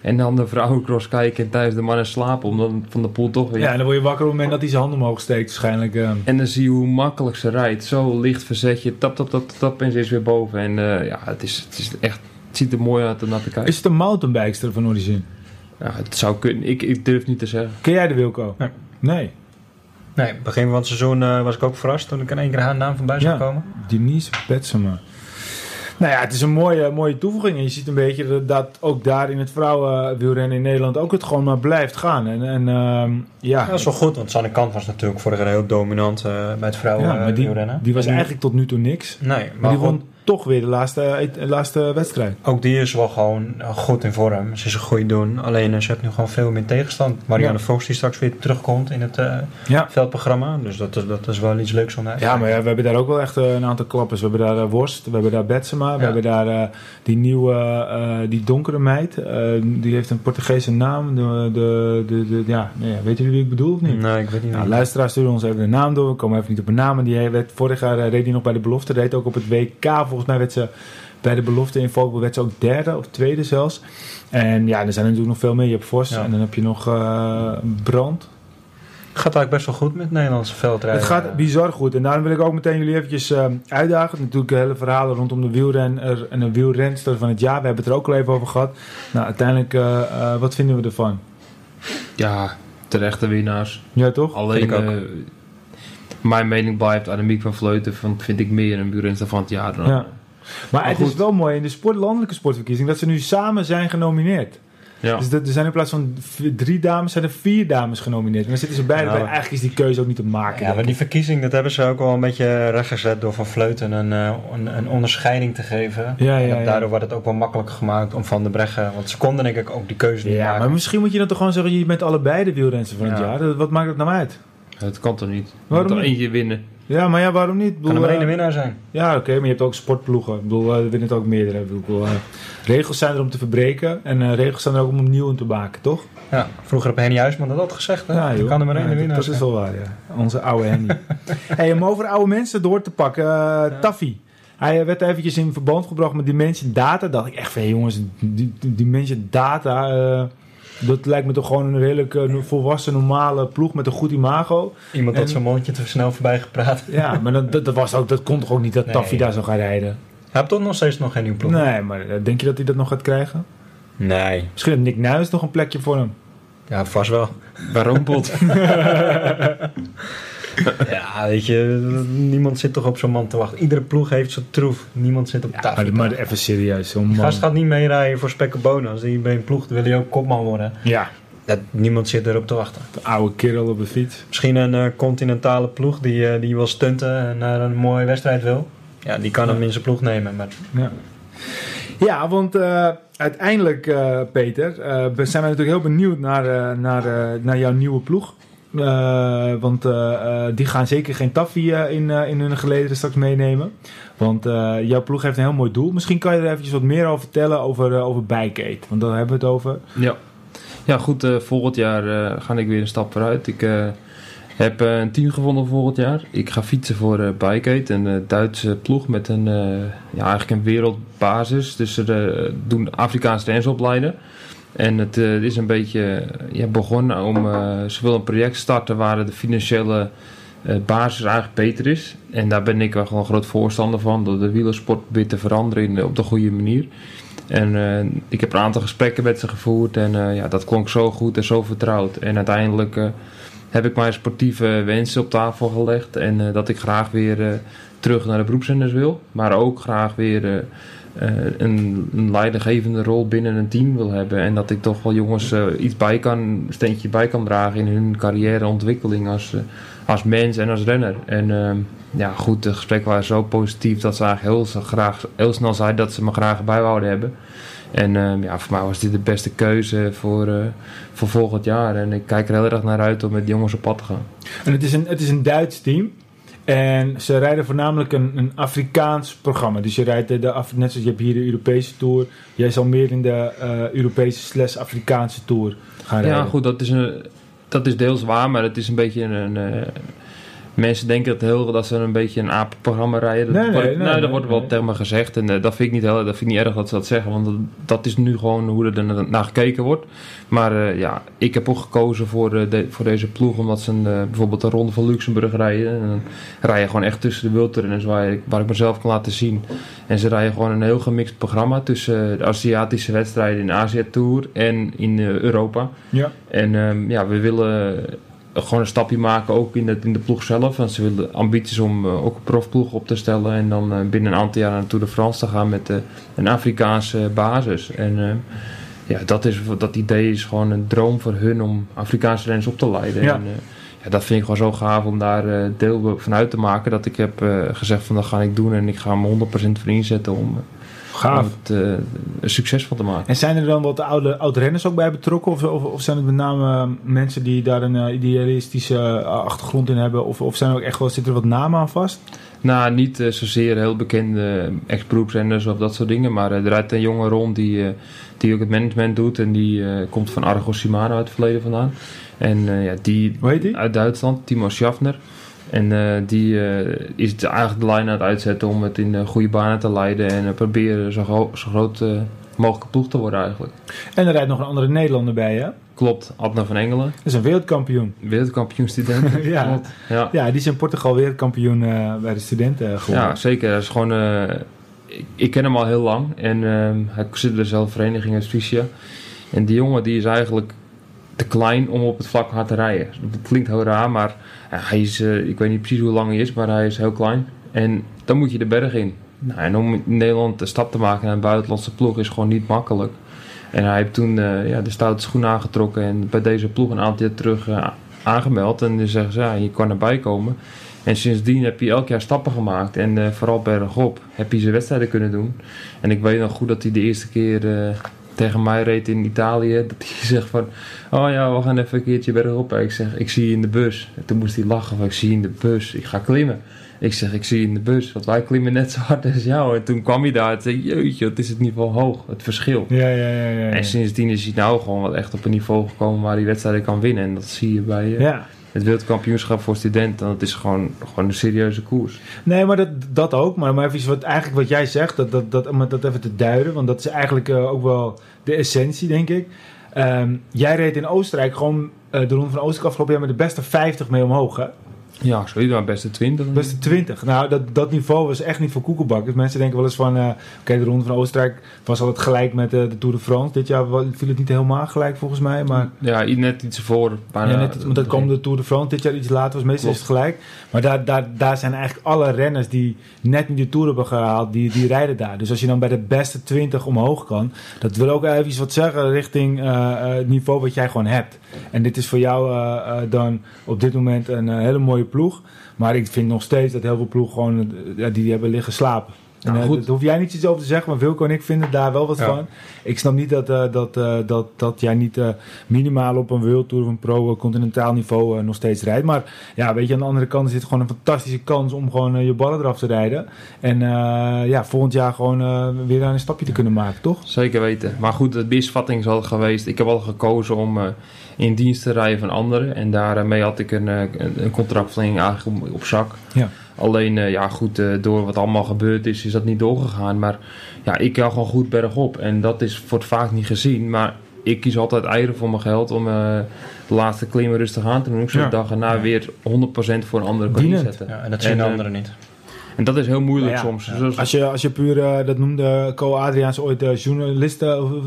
En dan de vrouwencross kijken en tijdens de mannen slapen. Omdat Van de Poel toch weer...
Ja, en dan word je wakker op het moment dat hij zijn handen omhoog steekt waarschijnlijk.
En dan zie je hoe makkelijk ze rijdt. Zo licht verzetje, tap, tap, tap, tap en ze is weer boven. En ja, het, is, het, is echt, het ziet er mooi uit om naar te kijken.
Is het een mountainbikester van origine?
Ja, het zou kunnen. Ik, ik durf niet te zeggen.
Ken jij de Wilco?
Nee.
Nee.
Nee, begin van het seizoen eh, was ik ook verrast toen ik in één keer haar naam voorbij zag
Ja.
komen.
Denise Betsema. Nou ja, het is een mooie, mooie toevoeging. En je ziet een beetje dat, dat ook daar in het vrouwenwielrennen in Nederland ook het gewoon maar blijft gaan. En, en ehm, ja,
Ja, dat is wel goed, want Sanne Kant was natuurlijk vorig jaar heel dominant eh, bij het vrouwen
ja, maar die,
wielrennen.
die was
En
eigenlijk tot nu toe niks.
Nee, maar,
Maar die
goed,
won toch weer de laatste, de laatste wedstrijd.
ook die is wel gewoon eh, goed in vorm. Ze is een goede doen. Alleen eh, ze heeft nu gewoon veel meer tegenstand. Marianne
Ja.
Vos die straks weer terugkomt in het eh,
Ja.
veldprogramma. Dus dat is, dat is wel iets leuks om naar te
Ja, maar ja, we hebben daar ook wel echt eh, een aantal klappers. We hebben daar eh, Worst, we hebben daar Betsema, we hebben daar eh, die nieuwe, eh, die donkere meid. Eh, die heeft een Portugese naam. De, de, de, ja, nee, weten jullie wie ik bedoel of niet?
Nee, ik weet niet.
Nou, luisteraars sturen ons even de naam door. We komen even niet op een naam. Die werd, vorig jaar eh, reed hij nog bij de belofte. Reed ook op het WK. Volgens mij werd ze bij de belofte in Volkel werd ze ook derde of tweede zelfs. En ja, er zijn natuurlijk nog veel meer. Je hebt Vos
Ja.
en dan heb je nog eh, Brand.
Het gaat eigenlijk best wel goed met Nederlandse veldrijden.
Het gaat bizar goed. En daarom wil ik ook meteen jullie eventjes eh, uitdagen. Natuurlijk de hele verhalen rondom de wielrenner en de wielrenster van het jaar. We hebben het er ook al even over gehad. Nou, uiteindelijk, eh, eh, wat vinden we ervan?
Ja, terechte winnaars.
Ja, toch?
Alleen,
Vind ik ook.
eh, mijn mening blijft Annemiek van Vleuten. Van, vind ik meer een buurrenster van het jaar dan.
Ja. Maar,
Maar
het is wel mooi in de sport, landelijke sportverkiezing dat ze nu samen zijn genomineerd.
Ja.
Dus dat- er zijn in plaats van drie dames, zijn er vier dames genomineerd. En dan zitten ze beide
Nou,
bij. Eigenlijk is die keuze ook niet te maken.
Ja, maar die verkiezing, dat hebben ze ook wel een beetje rechtgezet door Van Vleuten een, eh, een, een onderscheiding te geven.
Ja,
En
ja,
dat-
ja.
daardoor wordt het ook wel makkelijker gemaakt om Van de Breggen, want ze konden denk ik ook die keuze niet
ja,
maken.
maar misschien moet je dan toch gewoon zeggen: je bent allebei de wielrenster van het
Ja.
jaar. Dat- Wat maakt het nou uit?
Het kan toch niet? Je
Waarom
moet er
niet?
eentje winnen.
Ja, maar ja, waarom niet? Ik
Kan
bedoel,
er maar één de
eh,
winnaar zijn.
Ja, oké, maar je hebt ook sportploegen. Ik bedoel, eh, er winnen het ook meerdere. Ik bedoel, eh, regels zijn er om te verbreken en eh, regels zijn er ook om opnieuw in te maken, toch?
Ja, vroeger heb Henny Huisman dat gezegd. Hè?
Ja,
Er
joh.
kan er maar één
Ja, dat-
winnaar
Dat
zijn.
is wel waar, ja. Onze oude Henny. hey, om over oude mensen door te pakken. Taffy. Hij werd eventjes in verband gebracht met Dimension Data. Dacht ik echt van, hey, jongens, die- die Dimension Data... dat lijkt me toch gewoon een redelijk eh, volwassen, normale ploeg met een goed imago.
Iemand had
En-
zo'n mondje te snel voorbij gepraat.
Ja, maar dat, dat, dat was ook, dat kon toch ook niet dat
Nee.
Taffy daar zou gaan rijden?
Hij heeft toch nog steeds nog geen nieuw ploeg?
Nee, maar eh, denk je dat hij dat nog gaat krijgen?
Nee.
Misschien heeft Nick Nuis nog een plekje voor hem.
Ja, vast wel.
Waarom pot?
Ja, weet je, niemand zit toch op zo'n man te wachten. Iedere ploeg heeft zo'n troef. Niemand zit op
Ja,
tafel.
maar, maar even serieus, zo'n man.
gast gaat niet meerijden voor spek en bonen. Als hij bij een ploeg wil hij ook kopman worden.
Ja,
Dat, niemand zit erop te wachten.
de oude kerel op de fiets.
Misschien een eh, continentale ploeg die, eh, die wil stunten en naar een mooie wedstrijd wil. Ja, die kan hem in zijn ploeg nemen. Maar
Ja, ja want eh, uiteindelijk, eh, Peter, eh, we zijn wij natuurlijk heel benieuwd naar, eh, naar, eh, naar jouw nieuwe ploeg. Eh, want eh, eh, die gaan zeker geen taffie eh, in, in hun gelederen straks meenemen. Want jouw ploeg heeft een heel mooi doel. Misschien kan je er eventjes wat meer over vertellen over, over Bike Want daar hebben we het over.
Ja. Ja, goed. volgend jaar ga ik weer een stap vooruit. Ik heb een team gevonden volgend jaar. Ik ga fietsen voor Bikeaid, een Duitse ploeg met een, ja, eigenlijk een wereldbasis. Dus ze doen Afrikaanse renners opleiden. En het eh, is een beetje eh, ja, begonnen om... ze willen een project starten waar de financiële basis eigenlijk beter is. En daar ben ik wel gewoon groot voorstander van. Dat de wielersport probeert te veranderen in op de goede manier. En ik heb een aantal gesprekken met ze gevoerd. En ja, dat klonk zo goed en zo vertrouwd. En uiteindelijk heb ik mijn sportieve wensen op tafel gelegd. En dat ik graag weer terug naar de beroepszenders wil. Maar ook graag weer een, een leidinggevende rol binnen een team wil hebben. En dat ik toch wel jongens eh, iets bij kan, een steentje bij kan dragen in hun carrièreontwikkeling als, eh, als mens en als renner. En ehm, ja, goed, de gesprekken waren zo positief dat ze eigenlijk heel, graag, heel snel zeiden dat ze me graag bijhouden hebben. En ehm, ja, voor mij was dit de beste keuze voor, eh, voor volgend jaar. En ik kijk er heel erg naar uit om met jongens op pad te gaan.
En het is een, het is een Duits team. En ze rijden voornamelijk een, een Afrikaans programma. Dus je rijdt de, de Af- net zoals je hebt hier de Europese Tour. Jij zal meer in de eh, Europese slash Afrikaanse Tour gaan rijden.
Ja, goed, dat is, een, dat is deels waar, maar het is een beetje een. eh, mensen denken dat, heel, dat ze een beetje een apenprogramma rijden. Dat,
Nee,
wordt-
nee, nee,
nou, dat
nee,
wordt wel
nee.
tegen me gezegd en eh, dat vind ik niet heel, dat vind ik niet erg dat ze dat zeggen, want dat, dat is nu gewoon hoe er na- naar gekeken wordt. Maar eh, ja, ik heb ook gekozen voor, eh, de, voor deze ploeg omdat ze een, bijvoorbeeld de Ronde van Luxemburg rijden. En dan rij je gewoon echt tussen de wildrenners waar, ik- waar ik mezelf kan laten zien. En ze rijden gewoon een heel gemixt programma tussen de Aziatische wedstrijden in de Azië Tour en in Europa.
Ja.
En ehm, ja, we willen gewoon een stapje maken ook in de, in de ploeg zelf. Want ze willen ambities om eh, ook een profploeg op te stellen. En dan eh, binnen een aantal jaar naar de Tour de France te gaan met eh, een Afrikaanse basis. En ja, dat, is, dat idee is gewoon een droom voor hun om Afrikaanse renners op te leiden.
Ja.
En, eh, ja, dat vind ik gewoon zo gaaf om daar eh, deel van uit te maken. Dat ik heb eh, gezegd van dat ga ik doen. En ik ga me 100% voor inzetten om, eh, om
Gaaf.
het eh, een succes van te maken.
En zijn er dan wat oude, oude renners ook bij betrokken? Of, of, of zijn het met name eh, mensen die daar een eh, idealistische achtergrond in hebben? Of, of zijn er ook echt wel, zitten er wat namen aan vast?
Nou, niet zozeer heel bekende ex-beroepsrenners of dat soort dingen. Maar eh, er rijdt een jongen rond die, eh, die ook het management doet. En die eh, komt van Argo Shimano uit het verleden vandaan. En eh, ja, die
Hoe heet die?
uit Duitsland, Timo Schaffner. En eh, die eh, is de- eigenlijk de lijn aan het uitzetten om het in eh, goede banen te leiden. En eh, proberen zo, gro- zo groot mogelijke ploeg te worden eigenlijk.
En er rijdt nog een andere Nederlander bij, hè?
Klopt, Adna van Engelen,
Dat is een wereldkampioen.
wereldkampioenstudent.
Ja.
Klopt, ja.
Ja, die is in Portugal wereldkampioen bij de studenten geworden.
Ja, zeker. Hij is gewoon, ik, ken hem al heel lang en ehm, hij zit in dezelfde vereniging als Tricia. En die jongen die is eigenlijk te klein om op het vlak hard te rijden. Dat klinkt heel raar, maar hij is, eh, ik weet niet precies hoe lang hij is, maar hij is heel klein. En dan moet je de berg in. Nou, en om in Nederland de stap te maken naar een buitenlandse ploeg is gewoon niet makkelijk. En hij heeft toen eh, ja, de stoute schoen aangetrokken en bij deze ploeg een aantal jaar terug eh, aangemeld. En dan zeggen ze, ja, je kan erbij komen. En sindsdien heb hij elk jaar stappen gemaakt. En vooral bergop heb hij zijn wedstrijden kunnen doen. En ik weet nog goed dat hij de eerste keer tegen mij reed in Italië, dat hij zegt van, oh ja, we gaan even een keertje bergop. Ik zeg, ik zie je in de bus. En toen moest hij lachen van, ik zie je in de bus, ik ga klimmen. Ik zeg, ik zie je in de bus, want wij klimmen net zo hard als jou. En toen kwam hij daar en zei, jeetje, wat is het niveau hoog, het verschil.
Ja, ja, ja. ja, ja.
En sindsdien is hij nou gewoon wel echt op een niveau gekomen waar hij wedstrijden kan winnen. En dat zie je bij eh,
ja.
Het wereldkampioenschap voor studenten. Dat is gewoon, gewoon een serieuze koers.
Nee, maar dat, dat ook. Maar, maar even wat, eigenlijk wat jij zegt, dat, dat, dat, om dat even te duiden. Want dat is eigenlijk eh, ook wel de essentie, denk ik. Ehm, jij reed in Oostenrijk gewoon eh, de Ronde van Oostenrijk afgelopen jaar met de beste 50 mee omhoog?
Ja, sorry, maar beste 20.
Beste 20. Nou, dat, dat niveau was echt niet voor koekelbakkers. Mensen denken wel eens van... eh, Oké, de Ronde van Oostenrijk was altijd gelijk met eh, de Tour de France. Dit jaar viel het niet helemaal gelijk volgens mij. Maar
Ja, net iets voor. Bijna,
ja, net, iets- want dan kwam de Tour de France dit jaar iets later. Was meestal is het gelijk. Maar daar, daar, daar zijn eigenlijk alle renners die net niet de Tour hebben gehaald... Die, die rijden daar. Dus als je dan bij de beste 20 omhoog kan... Dat wil ook even iets wat zeggen richting eh, eh, het niveau wat jij gewoon hebt. En dit is voor jou eh, eh, dan op dit moment een eh, hele mooie ploeg. Maar ik vind nog steeds dat heel veel ploegen gewoon eh, ja, die hebben liggen slapen. En,
Nou, goed.
Daar hoef jij niet iets over te zeggen, maar Wilco en ik vinden daar wel wat
Ja.
van. Ik snap niet dat, eh, dat, eh, dat, dat jij niet eh, minimaal op een World Tour of een pro-continentaal niveau nog steeds rijdt. Maar ja, weet je, aan de andere kant is het gewoon een fantastische kans om gewoon je ballen eraf te rijden. En ja, volgend jaar gewoon weer aan een stapje te kunnen maken, toch?
Zeker weten. Maar goed, de misvatting is al geweest. Ik heb al gekozen om in dienst te rijden van anderen. En daarmee had ik een, een, een contractverlenging eigenlijk op, op zak.
Ja.
Alleen, eh, ja goed, eh, door wat allemaal gebeurd is, is dat niet doorgegaan. Maar ja, ik kan gewoon goed bergop. En dat is, wordt vaak niet gezien. Maar ik kies altijd eieren voor mijn geld om eh, de laatste klimmen rustig aan te doen. Ik zou
Ja.
de dag erna weer 100% voor een andere kan inzetten.
Ja, en dat zien
En,
de anderen niet.
En dat is heel moeilijk
ja,
soms.
ja.
Als je, als je puur, eh, dat noemde Co Adriaans ooit de journalisten,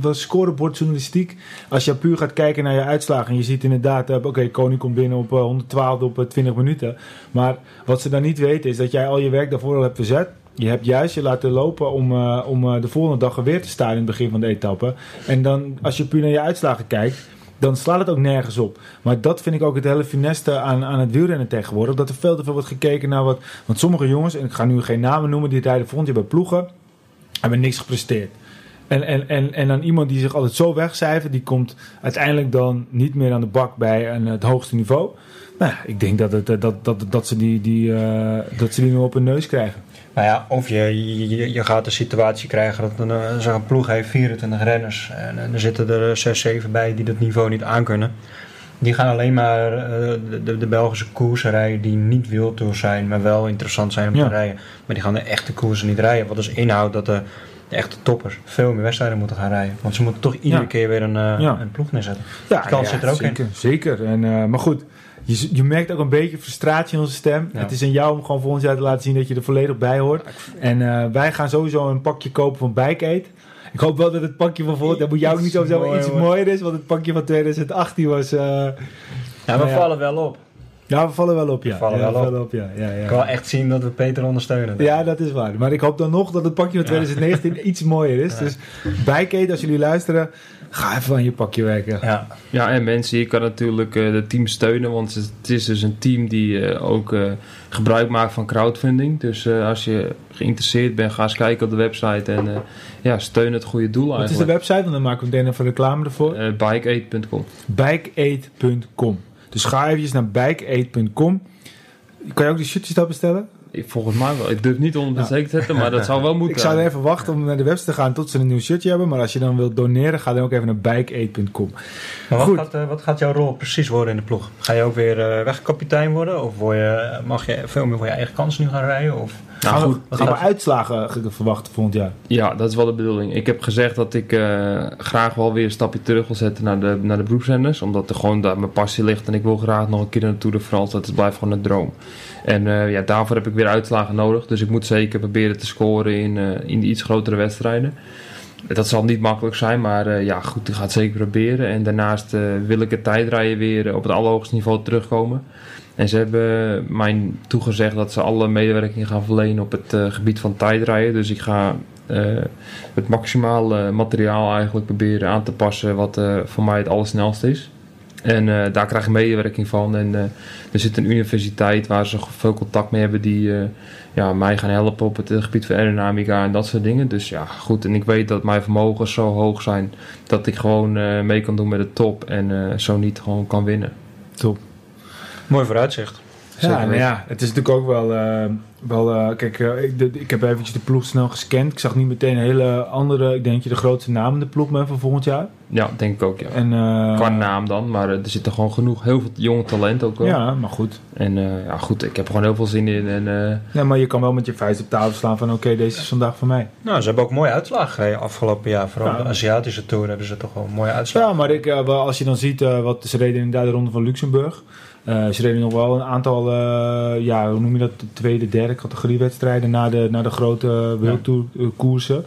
was scorebordjournalistiek. Als je puur gaat kijken naar je uitslagen en je ziet inderdaad, eh, oké, Koning komt binnen op eh, 112 op eh, 20 minuten. Maar wat ze dan niet weten is dat jij al je werk daarvoor al hebt verzet. Je hebt juist je laten lopen om, eh, om eh, de volgende dag er weer te staan in het begin van de etappe. En dan, als je puur naar je uitslagen kijkt, dan slaat het ook nergens op. Maar dat vind ik ook het hele fineste aan, aan het wielrennen tegenwoordig. Dat er veel te veel wordt gekeken naar wat... Want sommige jongens, en ik ga nu geen namen noemen... die rijden volgend jaar bij ploegen... hebben niks gepresteerd. En, en, en, en dan iemand die zich altijd zo wegcijfert... die komt uiteindelijk dan niet meer aan de bak bij een, het hoogste niveau. Nou, ik denk dat, het, eh, dat, dat, dat, ze die, die, eh, dat ze die nu op hun neus krijgen.
Nou ja, of je, je, je gaat de situatie krijgen dat een, eh, zo'n ploeg heeft 24 renners. En, en er zitten er 6, 7 bij die dat niveau niet aankunnen. Die gaan alleen maar eh, de, de, de Belgische koersen rijden die niet wildtour zijn, maar wel interessant zijn om
Ja.
te rijden. Maar die gaan de echte koersen niet rijden. Wat dus inhoudt dat de, de echte toppers veel meer wedstrijden moeten gaan rijden. Want ze moeten toch iedere
Ja.
keer weer een, eh,
Ja.
een ploeg neerzetten.
Ja,
Die kans zit er ook in.
zeker, Zeker. En, eh, maar goed, je, je merkt ook een beetje frustratie in onze stem.
Ja.
Het is aan jou om gewoon volgend jaar te laten zien dat je er volledig bij hoort. En eh, wij gaan sowieso een pakje kopen van Bike Aid. Ik hoop wel dat het pakje van volgend jaar, moet jou ook niet zo
Iets
zeggen,
mooier
iets mooier is. Want het pakje van 2018 was... eh,
Ja,
Nou
we
ja.
vallen wel op.
ja, we vallen wel op, ja.
We vallen
ja,
wel
we
op.
vallen op. Ja, ja,
Ik
ja.
wil echt zien dat we Peter ondersteunen.
Ja, dat is waar. Maar ik hoop dan nog dat het pakje van 2019 iets mooier is.
Ja.
Dus Aid, als jullie luisteren, ga even aan je pakje werken.
Ja.
Ja, en mensen, je kan natuurlijk eh de team steunen, want het is dus een team die eh, ook eh, gebruik maakt van crowdfunding. Dus eh, als je geïnteresseerd bent, ga eens kijken op de website en eh, ja, steun het goede doel
Wat is de
eigenlijk.
website? Want dan maken we meteen even reclame ervoor.
Eh bikeaid.com.
bikeaid.com. Dus ga eventjes naar bikeaid.com. Kan je ook die shirtjes daar bestellen?
Ik- Volgens mij wel. Ik durf niet onder
Ja.
zeker te zetten, maar dat zou wel moeten.
Ik zou even wachten om naar de website te gaan tot ze een nieuw shirtje hebben. Maar als je dan wilt doneren, ga dan ook even naar bikeaid.com.
Maar wat
Goed.
gaat, eh, wat gaat jouw rol precies worden in de ploeg? Ga je ook weer eh, wegkapitein worden? Of word je, mag je veel meer voor je eigen kansen nu gaan rijden? Of?
Nou,
gaan
goed.
we, gaan
gaat-
uitslagen ge- verwachten volgend jaar?
Ja, dat is wel de bedoeling. Ik heb gezegd dat ik eh, graag wel weer een stapje terug wil zetten naar de, naar de beroepsrenners. Omdat er gewoon daar mijn passie ligt. En ik wil graag nog een keer naar de Tour de France. Dat blijft gewoon een droom. En eh, ja, daarvoor heb ik weer uitslagen nodig. Dus ik moet zeker proberen te scoren in, eh, in die iets grotere wedstrijden. Dat zal niet makkelijk zijn, maar ja, goed, ik ga het zeker proberen. En daarnaast wil ik het tijdrijden weer op het allerhoogste niveau terugkomen. En ze hebben mij toegezegd dat ze alle medewerking gaan verlenen op het eh, gebied van tijdrijden. Dus ik ga eh, het maximaal eh, materiaal eigenlijk proberen aan te passen wat eh, voor mij het allersnelst is. En daar krijg je medewerking van. En er zit een universiteit waar ze veel contact mee hebben die ja, mij gaan helpen op het gebied van aerodynamica en dat soort dingen. Dus ja, goed. En ik weet dat mijn vermogens zo hoog zijn dat ik gewoon mee kan doen met de top en zo niet gewoon kan winnen.
Top.
Mooi vooruitzicht.
Ja, nou ja, het is natuurlijk ook wel. eh, wel eh, kijk, eh, ik, de- ik heb eventjes de ploeg snel gescand. Ik zag niet meteen een hele andere. Ik denk je de grootste naam in de ploeg mee van volgend jaar.
Ja, denk ik ook, ja.
En, eh,
Qua naam dan, maar er zitten gewoon genoeg, heel veel jonge talent ook wel.
Ja, maar goed.
En eh, ja, goed, ik heb er gewoon heel veel zin in. En eh,
Ja, maar je kan wel met je vuist op tafel slaan van oké, deze is vandaag voor mij.
Nou, ze hebben ook mooie uitslagen gereden afgelopen jaar. Vooral
Ja.
de Aziatische Tour hebben ze toch wel mooie uitslagen.
Ja, maar ik, als je dan ziet eh, wat ze reden inderdaad de ronde van Luxemburg. Eh, ze reden nog wel een aantal, eh, ja, hoe noem je dat, de tweede, derde categoriewedstrijden na de, na de grote wereldtourkoersen.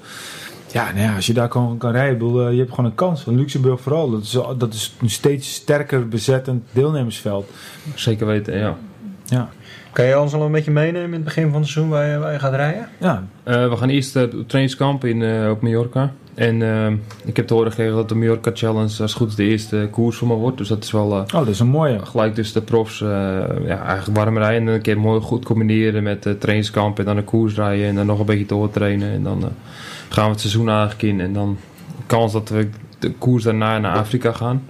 Ja, nou ja, als je daar kan, kan rijden, bedoel, eh, je hebt gewoon een kans. Van Luxemburg vooral, dat is, dat is een steeds sterker bezettend deelnemersveld.
zeker weten, ja.
Ja,
Kan je ons al een beetje meenemen in het begin van het seizoen waar je, waar je gaat rijden?
ja
Eh, we gaan eerst eh, op trainingskamp in, eh, op Mallorca. En eh, ik heb te horen gekregen dat de Mallorca Challenge als het goed is de eerste koers voor me wordt. Dus dat is wel eh,
oh, dat is een mooie.
gelijk tussen de profs. eh, ja, eigenlijk warm rijden en een keer mooi goed combineren met eh, trainingskamp en dan een koers rijden en dan nog een beetje doortrainen. En dan eh, gaan we het seizoen eigenlijk in. En dan kans dat we de koers daarna naar Afrika gaan.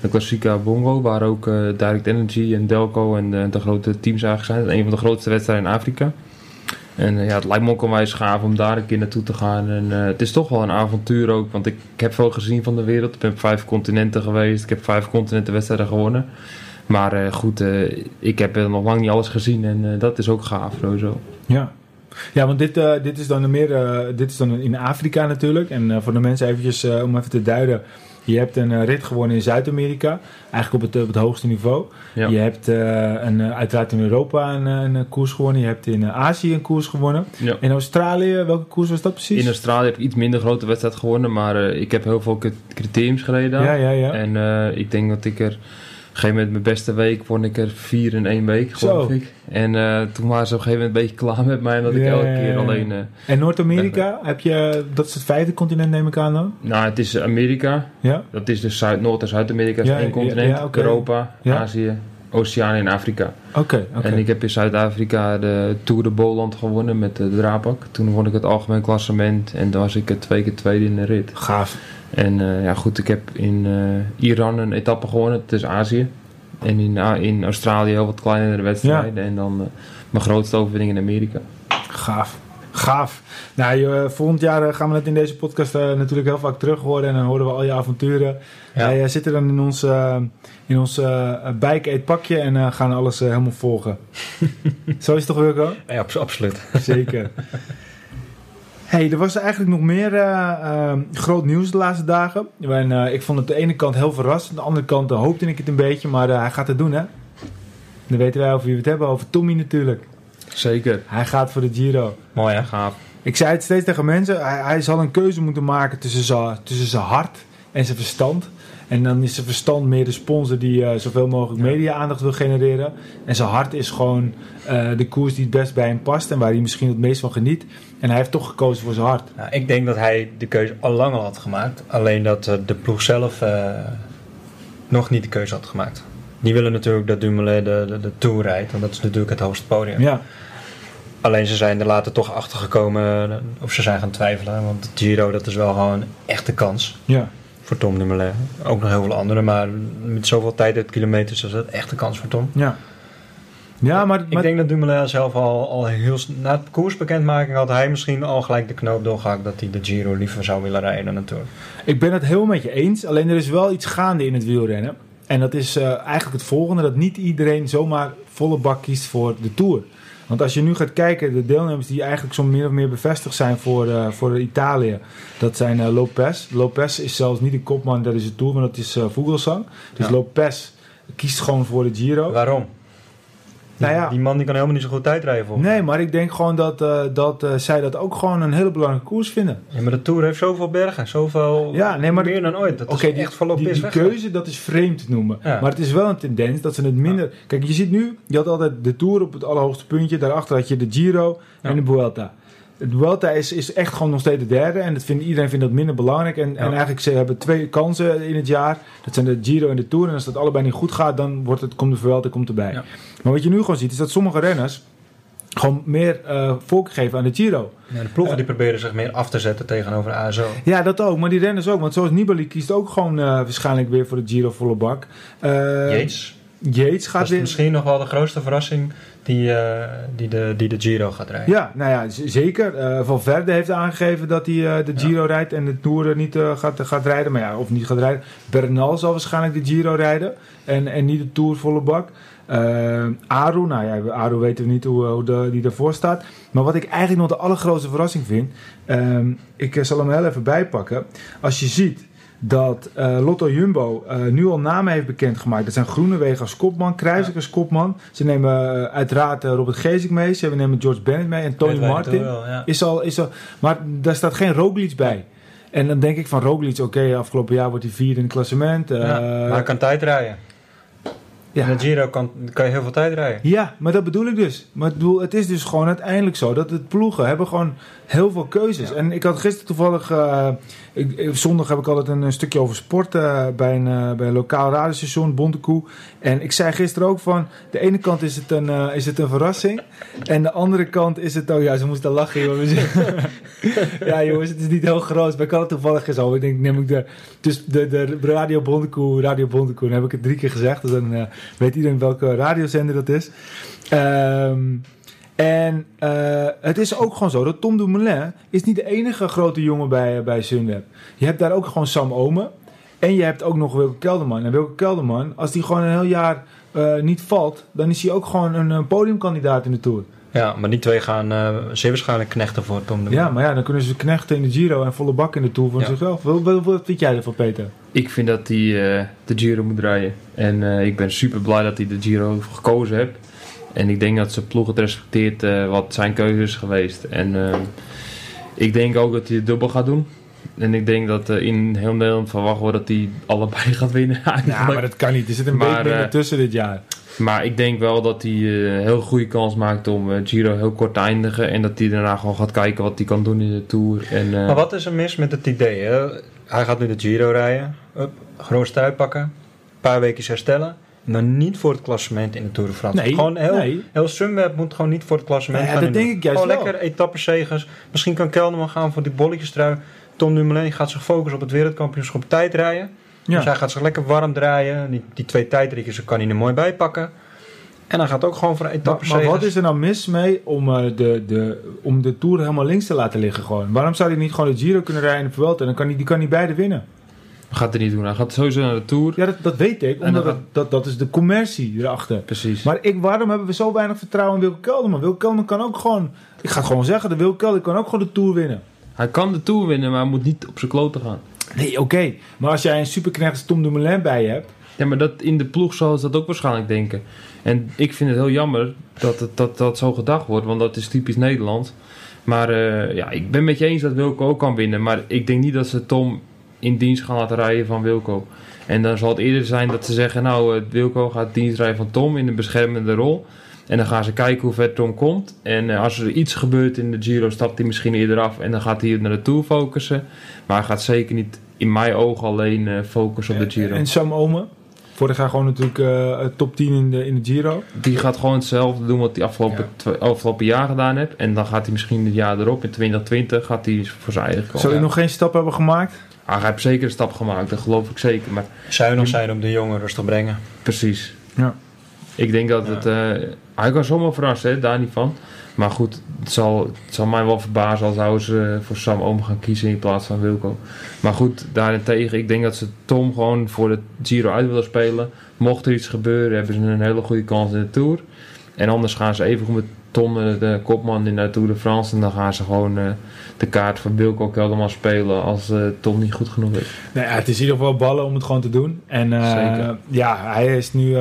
De Klassica Bongo, waar ook eh, Direct Energy en Delco en eh, de grote teams eigenlijk zijn. Een van de grootste wedstrijden in Afrika. En eh, ja, het lijkt me ook onwijs gaaf om daar een keer naartoe te gaan. En het is toch wel een avontuur ook, want ik, heb veel gezien van de wereld. Ik ben vijf continenten geweest. Ik heb vijf continenten wedstrijden gewonnen. Maar goed, ik heb nog lang niet alles gezien en dat is ook gaaf sowieso.
Ja. Ja, want dit, dit is dan meer dit is dan in Afrika natuurlijk. En voor de mensen eventjes om even te duiden. Je hebt een eh, rit gewonnen in Zuid-Amerika. Eigenlijk op het, op het hoogste niveau.
Ja.
Je hebt eh, een, eh, uiteraard in Europa een, een koers gewonnen. Je hebt in Azië een koers gewonnen.
Ja.
In Australië, welke koers was dat precies?
In Australië heb ik iets minder grote wedstrijd gewonnen, maar ik heb heel veel cri- criteriums gereden.
ja, ja, ja.
En ik denk dat ik er, gegeven moment mijn beste week, won ik er vier in één week, geloof ik. En eh, toen waren ze op een gegeven moment een beetje klaar met mij, omdat ik elke keer alleen... eh,
En Noord-Amerika, heb je, dat is het vijfde continent neem ik aan dan?
nou, het is Amerika,
Ja?
dat is dus Zuid, Noord- en Zuid-Amerika, is
Ja,
één continent.
ja.
Europa. Azië, Oceanië en Afrika.
Oké, oké.
En ik heb in Zuid-Afrika de Tour de Boland gewonnen met de Drapak. Toen won ik het algemeen klassement en dan was ik twee keer tweede in de rit.
Gaaf.
En eh, ja, goed, ik heb in eh, Iran een etappe gewonnen, het is Azië. En in, A- in Australië heel wat kleinere wedstrijden. En dan eh, mijn grootste overwinning in Amerika.
Gaaf. Gaaf. Nou, joh, volgend jaar eh, gaan we het in deze podcast eh, natuurlijk heel vaak terug horen. En dan horen we al je avonturen.
Ja.
Wij eh, zitten dan in ons, eh in ons eh bike eet pakje en eh, gaan alles eh, helemaal volgen. Zo is het toch, Wilco?
Ja, abs- absoluut.
Zeker. hey, er was eigenlijk nog meer eh, eh, groot nieuws de laatste dagen. En, eh, ik vond het aan de ene kant heel verrassend. Aan de andere kant eh, hoopte ik het een beetje. Maar eh, hij gaat het doen, hè? Dan weten wij over wie we het hebben. Over Tommy natuurlijk.
Zeker.
Hij gaat voor de Giro.
Mooi hè?
Gaaf.
Ik zei het steeds tegen mensen. Hij, hij zal een keuze moeten maken tussen zijn, tussen zijn hart en zijn verstand. En dan is zijn verstand meer de sponsor die eh, zoveel mogelijk media-aandacht wil genereren. En zijn hart is gewoon eh, de koers die het best bij hem past en waar hij misschien het meest van geniet. En hij heeft toch gekozen voor zijn hart.
Nou, ik denk dat hij de keuze al lang al had gemaakt. Alleen dat eh, de ploeg zelf nog niet de keuze had gemaakt. Die willen natuurlijk dat Dumoulin de, de, de Tour rijdt. Want dat is natuurlijk het hoogste podium.
Ja,
Alleen ze zijn er later toch achter gekomen. Of ze zijn gaan twijfelen. Want de Giro dat is wel gewoon een echte kans.
ja.
Voor Tom Dumoulin. Ook nog heel veel anderen. Maar met zoveel tijd uit kilometers is dat echt een kans voor Tom.
Ja, ja maar,
Ik
maar
denk dat Dumoulin zelf al, al heel... Na het koersbekendmaking had hij misschien al gelijk de knoop doorgehakt... dat hij de Giro liever zou willen rijden dan de Tour.
ik ben het heel met je eens. Alleen er is wel iets gaande in het wielrennen. En dat is eh, eigenlijk het volgende. Dat niet iedereen zomaar volle bak kiest voor de Tour. Want als je nu gaat kijken, de deelnemers die eigenlijk zo meer of meer bevestigd zijn voor, eh, voor Italië, dat zijn eh, Lopez. Lopez is zelfs niet de kopman tijdens de Tour, maar dat is Vogelsang. Dus
Ja.
Lopez kiest gewoon voor de Giro.
Waarom?
Nou ja.
Die, man die kan helemaal niet zo goed tijdrijden mij.
Nee, maar ik denk gewoon dat, eh, dat eh, zij dat ook gewoon een hele belangrijke koers vinden.
Ja, maar de Tour heeft zoveel bergen. Zoveel...
Ja, nee, maar-
meer dan ooit. Dat
Oké,
is
die,
echt voor
die, keuze, dat is vreemd te noemen.
Ja.
Maar het is wel een tendens dat ze het minder... Kijk, je ziet nu, je had altijd de Tour op het allerhoogste puntje. Daarachter had je de Giro en de Vuelta. De Vuelta is, is echt gewoon nog steeds de derde. En dat vindt, iedereen vindt dat minder belangrijk. En, en eigenlijk ze hebben twee kansen in het jaar. Dat zijn de Giro en de Tour. En als dat allebei niet goed gaat, dan wordt het, komt de Vuelta komt erbij.
Ja.
Maar wat je nu gewoon ziet, is dat sommige renners gewoon meer eh voorkeur geven aan de Giro.
Ja, de ploegen die proberen zich meer af te zetten tegenover ASO.
Ja, dat ook. Maar die renners ook. Want zoals Nibali kiest ook gewoon eh, waarschijnlijk weer voor de Giro volle bak. Eh,
Yates.
Yates
Dat
gaat
is misschien nog wel de grootste verrassing die, eh, die, de, die de Giro gaat rijden.
Ja, nou ja, zeker. Eh Valverde heeft aangegeven dat hij eh, de Giro rijdt en de Tour niet gaat, gaat rijden. Maar ja, of niet gaat rijden. Bernal zal waarschijnlijk de Giro rijden en, en niet de Tour volle bak. Aru, nou ja, Aru weten we niet hoe, hoe de, die ervoor staat. Maar wat ik eigenlijk nog de allergrootste verrassing vind, ehm, ik zal hem heel even bijpakken. Als je ziet dat eh, Lotto Jumbo eh, nu al namen heeft bekendgemaakt. Dat zijn Groenewegen als kopman, Kruijswijk als kopman. Ze nemen eh, uiteraard Robert Geesink mee. Ze nemen George Bennett mee en Tony Martin.
het wel, ja.
Is al, is al, maar daar staat geen Roglic bij. En dan denk ik van Roglic, oké, afgelopen jaar wordt hij vierde in het klassement.
Ja, maar hij kan tijd rijden.
Ja.
In de Giro kan, kan je heel veel tijd rijden.
Ja, maar dat bedoel ik dus. Maar het is dus gewoon uiteindelijk zo dat het ploegen hebben gewoon heel veel keuzes.
Ja.
En ik had gisteren toevallig, eh, ik, zondag heb ik altijd een, een stukje over sport eh, bij, een, eh, bij een lokaal radiostation, Bontekoe. En ik zei gisteren ook van, de ene kant is het een, is het een verrassing. En de andere kant is het, oh ja, ze moesten lachen. Jongens. ja jongens, het is niet heel groot. Maar ik had het toevallig over. Ik denk, neem ik de, dus de, de Radio Bontekoe, Radio Bontekoe. Dan heb ik het drie keer gezegd. Dus dan weet iedereen welke radiozender dat is. Ehm, en eh, het is ook gewoon zo dat Tom Dumoulin is niet de enige grote jongen bij, bij Sunweb. Je hebt daar ook gewoon Sam Omen. En je hebt ook nog Wilke Kelderman. En Wilke Kelderman, als die gewoon een heel jaar eh, niet valt, dan is hij ook gewoon een, een podiumkandidaat in de Tour.
Ja, maar die twee gaan eh, zeer waarschijnlijk knechten voor Tom de
Ja, maar ja, dan kunnen ze knechten in de Giro en volle bak in de Tour van
Ja.
zichzelf. Wat, wat, wat vind jij ervan, Peter?
Ik vind dat hij eh, de Giro moet rijden. En eh, ik ben super blij dat hij de Giro gekozen heeft. En ik denk dat zijn ploeg het respecteert eh, wat zijn keuze is geweest. En eh, ik denk ook dat hij het dubbel gaat doen. En ik denk dat eh, in heel Nederland verwacht wordt dat hij allebei gaat winnen.
Ja, maar dat kan niet. Er zit een
eh,
tussen dit jaar.
Maar ik denk wel dat hij eh, een heel goede kans maakt om eh, Giro heel kort te eindigen. En dat hij daarna gewoon gaat kijken wat hij kan doen in de Tour. En, eh,
Maar wat is er mis met het idee? Hè? Hij gaat nu de Giro rijden, Hup, grootste uitpakken, een paar weken herstellen. En dan niet voor het klassement in de Tour de France.
Nee,
gewoon heel,
nee.
heel Sunweb moet gewoon niet voor het klassement
ja,
gaan.
dat denk ik juist
Gewoon
wel.
lekker etappenzegers. Misschien kan Kelderman gaan voor die bolletjestrui. Tom Dumoulin gaat zich focussen op het wereldkampioenschap tijd rijden.
Ja.
Dus hij gaat zich lekker warm draaien. Die, die twee tijdritjes kan hij er mooi bij pakken. En hij gaat ook gewoon voor een
Maar,
etappenzegers.
maar wat is er nou mis mee om, eh, de, de, om de Tour helemaal links te laten liggen gewoon? Waarom zou hij niet gewoon de Giro kunnen rijden in de Vuelta? Dan kan hij, die kan hij beide winnen.
gaat hij niet doen. Hij gaat sowieso naar de Tour.
Ja, dat, dat weet ik.
En
Omdat
dan
het- dat, dat is de commercie erachter.
Precies.
Maar ik, waarom hebben we zo weinig vertrouwen in Wilke Kelderman? Wilke Kelderman kan ook gewoon... Ik ga het gewoon zeggen. De Wilke Kelderman kan ook gewoon de Tour winnen.
Hij kan de Tour winnen, maar hij moet niet op zijn kloten gaan.
Nee, oké. Maar als jij een superknecht als Tom Dumoulin bij je hebt...
Ja, maar dat, in de ploeg zal ze dat ook waarschijnlijk denken. En ik vind het heel jammer dat het, dat, dat zo gedacht wordt, want dat is typisch Nederland. Maar eh, ja, ik ben met je eens dat Wilco ook kan winnen. Maar ik denk niet dat ze Tom in dienst gaan laten rijden van Wilco. En dan zal het eerder zijn dat ze zeggen, nou, eh, Wilco gaat dienst rijden van Tom in een beschermende rol. En dan gaan ze kijken hoe ver Tom komt. En eh, als er iets gebeurt in de Giro, stapt hij misschien eerder af. En dan gaat hij naar de Tour focussen. Maar hij gaat zeker niet, in mijn ogen, alleen eh, focussen op de Giro.
En Sam Omen. Vorig jaar gewoon natuurlijk eh, top 10 in de, in de Giro.
Die gaat gewoon hetzelfde doen wat hij afgelopen,
Ja.
twee- afgelopen jaar gedaan heeft. En dan gaat hij misschien het jaar erop, in 2020, gaat hij voor zijn eigen komen.
Zou hij nog geen stap hebben gemaakt?
Hij heeft zeker een stap gemaakt, dat geloof ik zeker. Maar
Zuinig zijn om de jongen rustig brengen.
precies.
Ja.
Ik denk dat
Ja.
het... eh, hij kan zomaar verrassen, daar niet van. Maar goed, het zal, zal mij wel verbazen als zouden ze voor Sam Oom gaan kiezen in plaats van Wilco. Maar goed, daarentegen, ik denk dat ze Tom gewoon voor de Giro uit willen spelen. Mocht er iets gebeuren, hebben ze een hele goede kans in de Tour. En anders gaan ze even met Tom, eh, de kopman in de Tour de France. En dan gaan ze gewoon eh, de kaart van Wilco Kelderman spelen als eh, Tom niet goed genoeg is.
Nou ja, het is in ieder geval ballen om het gewoon te doen. En eh,
Zeker.
ja, hij is nu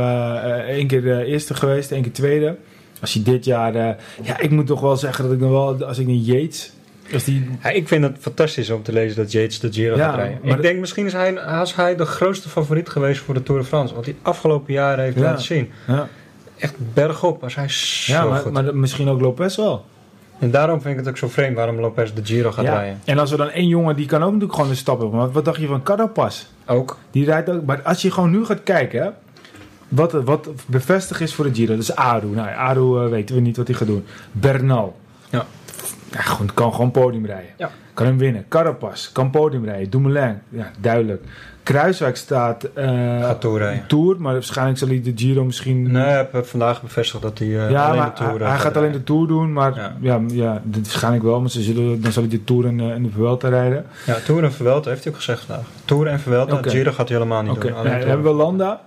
één keer de eerste geweest, één keer tweede. Als hij dit jaar... eh, ja, ik moet toch wel zeggen dat ik nog wel... Als ik niet Yates... Als die,
Ja, ik vind het fantastisch om te lezen dat Yates de Giro
Ja,
gaat rijden.
maar
Ik denk misschien is hij, is hij de grootste favoriet geweest voor de Tour de France. Wat hij afgelopen jaren heeft
Ja.
laten zien. Echt bergop was hij zo
ja maar,
goed.
maar misschien ook Lopez wel.
En daarom vind ik het ook zo vreemd waarom Lopez de Giro gaat
Ja.
rijden.
En als er dan één jongen, die kan ook natuurlijk gewoon een stap hebben. Maar wat dacht je van Carapaz?
Ook.
Die rijdt ook. Maar als je gewoon nu gaat kijken, hè, wat, wat bevestigd is voor de Giro, dat is Aru. Nou, Aru eh, weten we niet wat hij gaat doen. Bernal.
Ja.
Ja, gewoon, kan gewoon podium rijden.
Ja.
Kan hem winnen. Carapaz kan podium rijden. Dumoulin, ja, duidelijk. Kruiswijk staat
toerrijden.
Tour, maar waarschijnlijk zal hij de Giro misschien...
Nee, ik heb vandaag bevestigd dat hij eh,
ja,
alleen
maar
de Tour
hij,
eh,
hij gaat alleen de Tour doen, maar
Ja.
ja, ja, dit waarschijnlijk wel. Maar ze zullen, dan zal hij de Tour en, en de Vuelta rijden.
Ja, Tour en Vuelta heeft hij ook gezegd vandaag. Tour en Vuelta,
Oké.
Giro gaat hij helemaal niet
Oké,
doen. Tour.
hebben we Landa.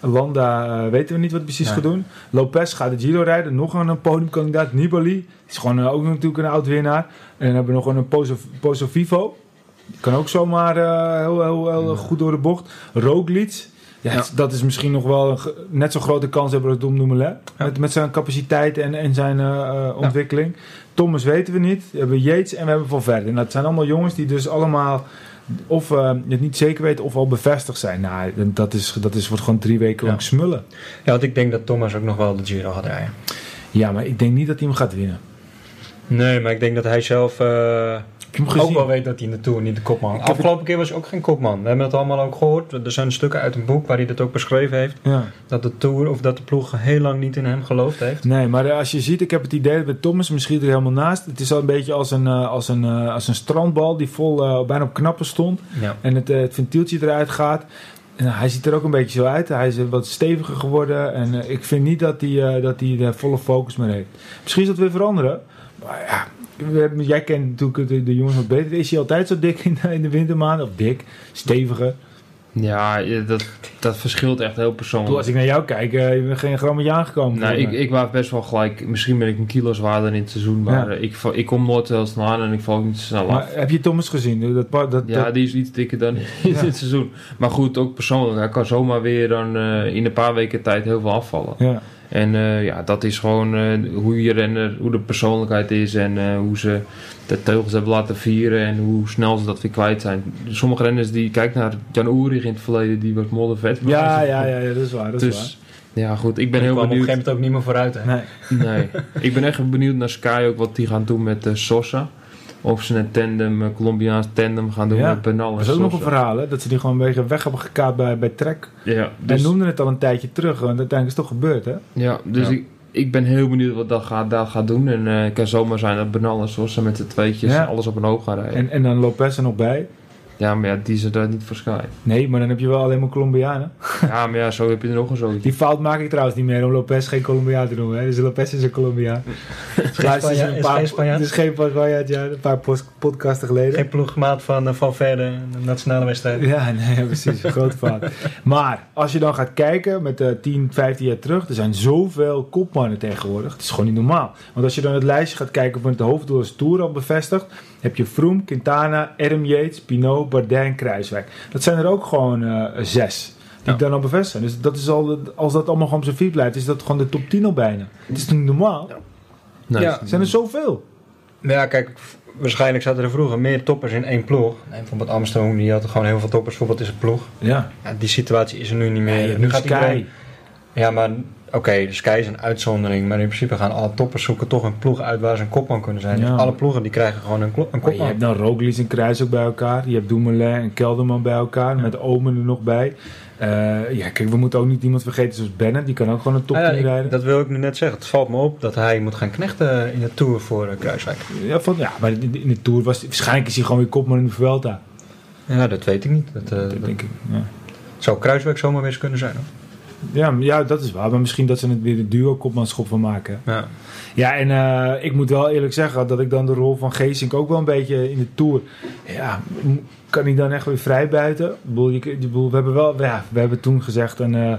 Landa weten we niet wat hij precies
Nee.
gaat doen. Lopez gaat de Giro rijden. Nog een, podiumkandidaat. Nibali. Is gewoon ook natuurlijk een oud winnaar. En dan hebben we nog een Pozo, Pozo Vivo. Kan ook zomaar eh, heel, heel, heel
Ja.
goed door de bocht. Roglic. Ja,
Ja.
Dat is misschien nog wel een net zo'n grote kans hebben als Dom Dumoulin. Met, met zijn capaciteit en, en zijn eh, eh, ontwikkeling. Thomas weten we niet. We hebben Yates en we hebben Van Verden. En dat zijn allemaal jongens die dus allemaal of eh, het niet zeker weten of al bevestigd zijn. Nou, dat, is, dat is, wordt gewoon drie weken lang smullen.
Ja, want ik denk dat Thomas ook nog wel de Giro gaat rijden.
Ja, maar ik denk niet dat hij hem gaat winnen.
Nee, maar ik denk dat hij zelf eh,
Ik heb hem
ook wel weet dat hij in de Tour niet de kopman Afgelopen keer was hij ook geen kopman. We hebben het allemaal ook gehoord. Er zijn stukken uit een boek waar hij dat ook beschreven heeft.
Ja.
Dat de Tour of dat de ploeg heel lang niet in hem geloofd heeft.
Nee, maar als je ziet, ik heb het idee dat bij Thomas misschien er helemaal naast. Het is al een beetje als een, eh, als een, eh, als een strandbal die vol eh, bijna op knappen stond.
Ja.
En het, het ventieltje eruit gaat. En hij ziet er ook een beetje zo uit. Hij is wat steviger geworden. En ik vind niet dat hij, eh, dat hij de volle focus meer heeft. Misschien is dat weer veranderen. Maar ja, jij kent natuurlijk de, de jongens wat beter. Is hij altijd zo dik in, de- in de wintermaanden? Of dik, steviger?
Ja, je- dat, dat verschilt echt heel
Toen
persoonlijk.
als ik naar jou kijk, eh, je bent geen grammetje aangekomen.
Nou, ik, ik was best wel gelijk. Misschien ben ik een kilo zwaarder in het seizoen, maar
Ja.
eh, ik, ik kom nooit heel snel aan en ik val ook niet zo snel
maar
af.
heb je Thomas gezien? Dat, dat, dat,
Ja, die is iets dikker dan in
Ja.
dit seizoen. Maar goed, ook persoonlijk. Hij kan zomaar weer dan eh, in een paar weken tijd heel veel afvallen.
ja.
En eh, ja, dat is gewoon eh, hoe je renner, hoe de persoonlijkheid is en eh, hoe ze de teugels hebben laten vieren en hoe snel ze dat weer kwijt zijn. Sommige renners die kijk naar Jan Oerig in het verleden, die was moddervet.
Ja, ja, ja, ja, dat is waar. Dat is
Dus ja, goed, ik ben
Ik
heel
kwam op een
benieuwd.
gegeven moment ook niet meer vooruit. Hè?
waar. Nee.
Nee, ik ben echt benieuwd naar Sky ook wat die gaan doen met Sosa. Of ze een tandem, een Colombiaans tandem gaan doen
Ja,
met Bernal en
Dat is ook nog een verhaal, hè? Dat ze die gewoon een beetje weg hebben gekaapt bij, bij Trek.
Ja, dus,
noemden het al een tijdje terug, want uiteindelijk is het toch gebeurd, hè?
ja, dus
Ja.
Ik, ik ben heel benieuwd wat dat gaat, dat gaat doen. En eh het kan zomaar zijn dat Bernal en Sosa met z'n tweetjes
Ja.
alles op een hoop gaan rijden.
En, en dan Lopez er nog bij.
Ja, maar ja, die is er daar niet voor Sky.
Nee, maar dan heb je wel alleen maar Colombianen.
ja, maar ja, zo heb je er nog een zootje.
Die fout maak ik trouwens niet meer om Lopez geen Colombiaan te noemen. Hè? Dus Lopez is een Colombiaan.
Spanjaard-
Luister,
is geen Spanjaard?
Het is geen Spanjaard, ja. Een paar podcasten geleden.
Geen ploegmaat van, eh, van Verder de nationale wedstrijd.
Ja, nee, precies. Een grote fout. Maar als je dan gaat kijken met eh 10, 15 jaar terug, er zijn zoveel kopmannen tegenwoordig. Het is gewoon niet normaal. Want als je dan het lijstje gaat kijken van het hoofddoelers Tour al bevestigd, heb je Froome, Quintana, Adam Yates, Pinot, Bardet en Kruiswijk. Dat zijn er ook gewoon eh, zes. Die
Ja.
dan al bevestigd zijn. Dus dat is al, als dat allemaal gewoon op zijn fiets blijft, is dat gewoon de top 10 al bijna. Het is niet normaal?
Nee,
Ja.
Er zijn er zoveel.
Maar ja, kijk, waarschijnlijk zaten er vroeger meer toppers in één ploeg. Nee, bijvoorbeeld Amsterdam, die had gewoon heel veel toppers bijvoorbeeld in zijn ploeg.
Ja.
Ja, die situatie is er nu niet meer.
Nee,
nu
nu
gaat
Sky.
iedereen- Ja, maar oké, de Sky is een uitzondering. Maar in principe gaan alle toppers zoeken toch een ploeg uit waar ze een kopman kunnen zijn.
Ja.
Alle ploegen die krijgen gewoon een, een
Maar je
kopman.
hebt dan Roglic en Kruis ook bij elkaar. Je hebt Dumoulin en Kelderman bij elkaar. Met Omen er nog bij. Eh, ja, kijk, we moeten ook niet iemand vergeten zoals Bennett. Die kan ook gewoon een top
Ah ja,
10 rijden.
dat wil ik nu net zeggen. Het valt me op dat hij moet gaan knechten in de Tour voor eh, Kruiswijk.
Ja, van, ja, maar in de, Tour was... Waarschijnlijk is hij gewoon weer kopman in de Vuelta.
Ja, dat weet ik niet. Dat, eh,
Dat
dat
denk ik. Ja.
zou Kruiswijk zomaar weer eens kunnen zijn. Hoor.
Ja, ja, dat is waar. Maar misschien dat ze het weer de duo-kopmanschap van maken.
Ja.
Ja, en eh, ik moet wel eerlijk zeggen dat ik dan de rol van Geesink ook wel een beetje in de Tour... Ja, kan hij dan echt weer vrij buiten? Ik bedoel, je, ik bedoel, we hebben wel... Ja, we hebben toen gezegd een, eh,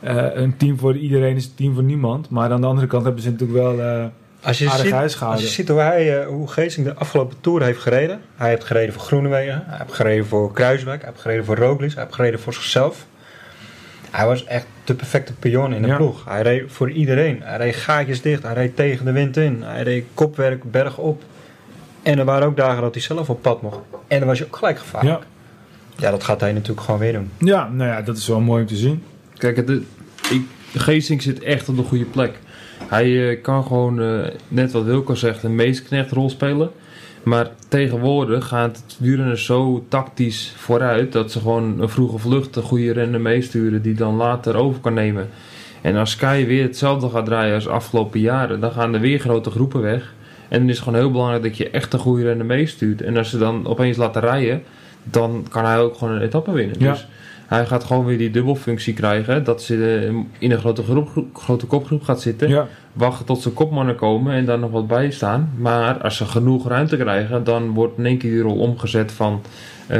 eh, een team voor iedereen is een team voor niemand. Maar aan de andere kant hebben ze natuurlijk wel eh
Als je,
aardig
ziet, als je ziet hoe, hij, hoe Geesink de afgelopen Tour heeft gereden. Hij heeft gereden voor Groenewegen. Hij heeft gereden voor Kruiswijk. Hij heeft gereden voor Roglic. Hij heeft gereden voor zichzelf. Hij was echt de perfecte pion in de
Ja.
ploeg. Hij reed voor iedereen. Hij reed gaatjes dicht. Hij reed tegen de wind in. Hij reed kopwerk berg op. En er waren ook dagen dat hij zelf op pad mocht. En dan was je ook gelijk gevaarlijk.
Ja.
Ja, dat gaat hij natuurlijk gewoon weer doen.
Ja, nou ja, dat is wel mooi om te zien.
Kijk, het, ik, de Geesink zit echt op de goede plek. Hij eh, kan gewoon, eh, net wat Wilco zegt, een meesknechtrol spelen. Maar tegenwoordig gaat het wielrennen zo tactisch vooruit dat ze gewoon een vroege vlucht een goede renner meesturen die dan later over kan nemen. En als Sky weer hetzelfde gaat draaien als de afgelopen jaren, dan gaan er weer grote groepen weg. En dan is het gewoon heel belangrijk dat je echt een goede renner meestuurt. En als ze dan opeens laten rijden, dan kan hij ook gewoon een etappe winnen.
Ja.
Dus hij gaat gewoon weer die dubbelfunctie krijgen. Dat ze eh, in een grote, groep, grote kopgroep gaat zitten.
Ja.
Wachten tot zijn kopmannen komen en daar nog wat bij staan. Maar als ze genoeg ruimte krijgen, dan wordt in één keer die rol omgezet van eh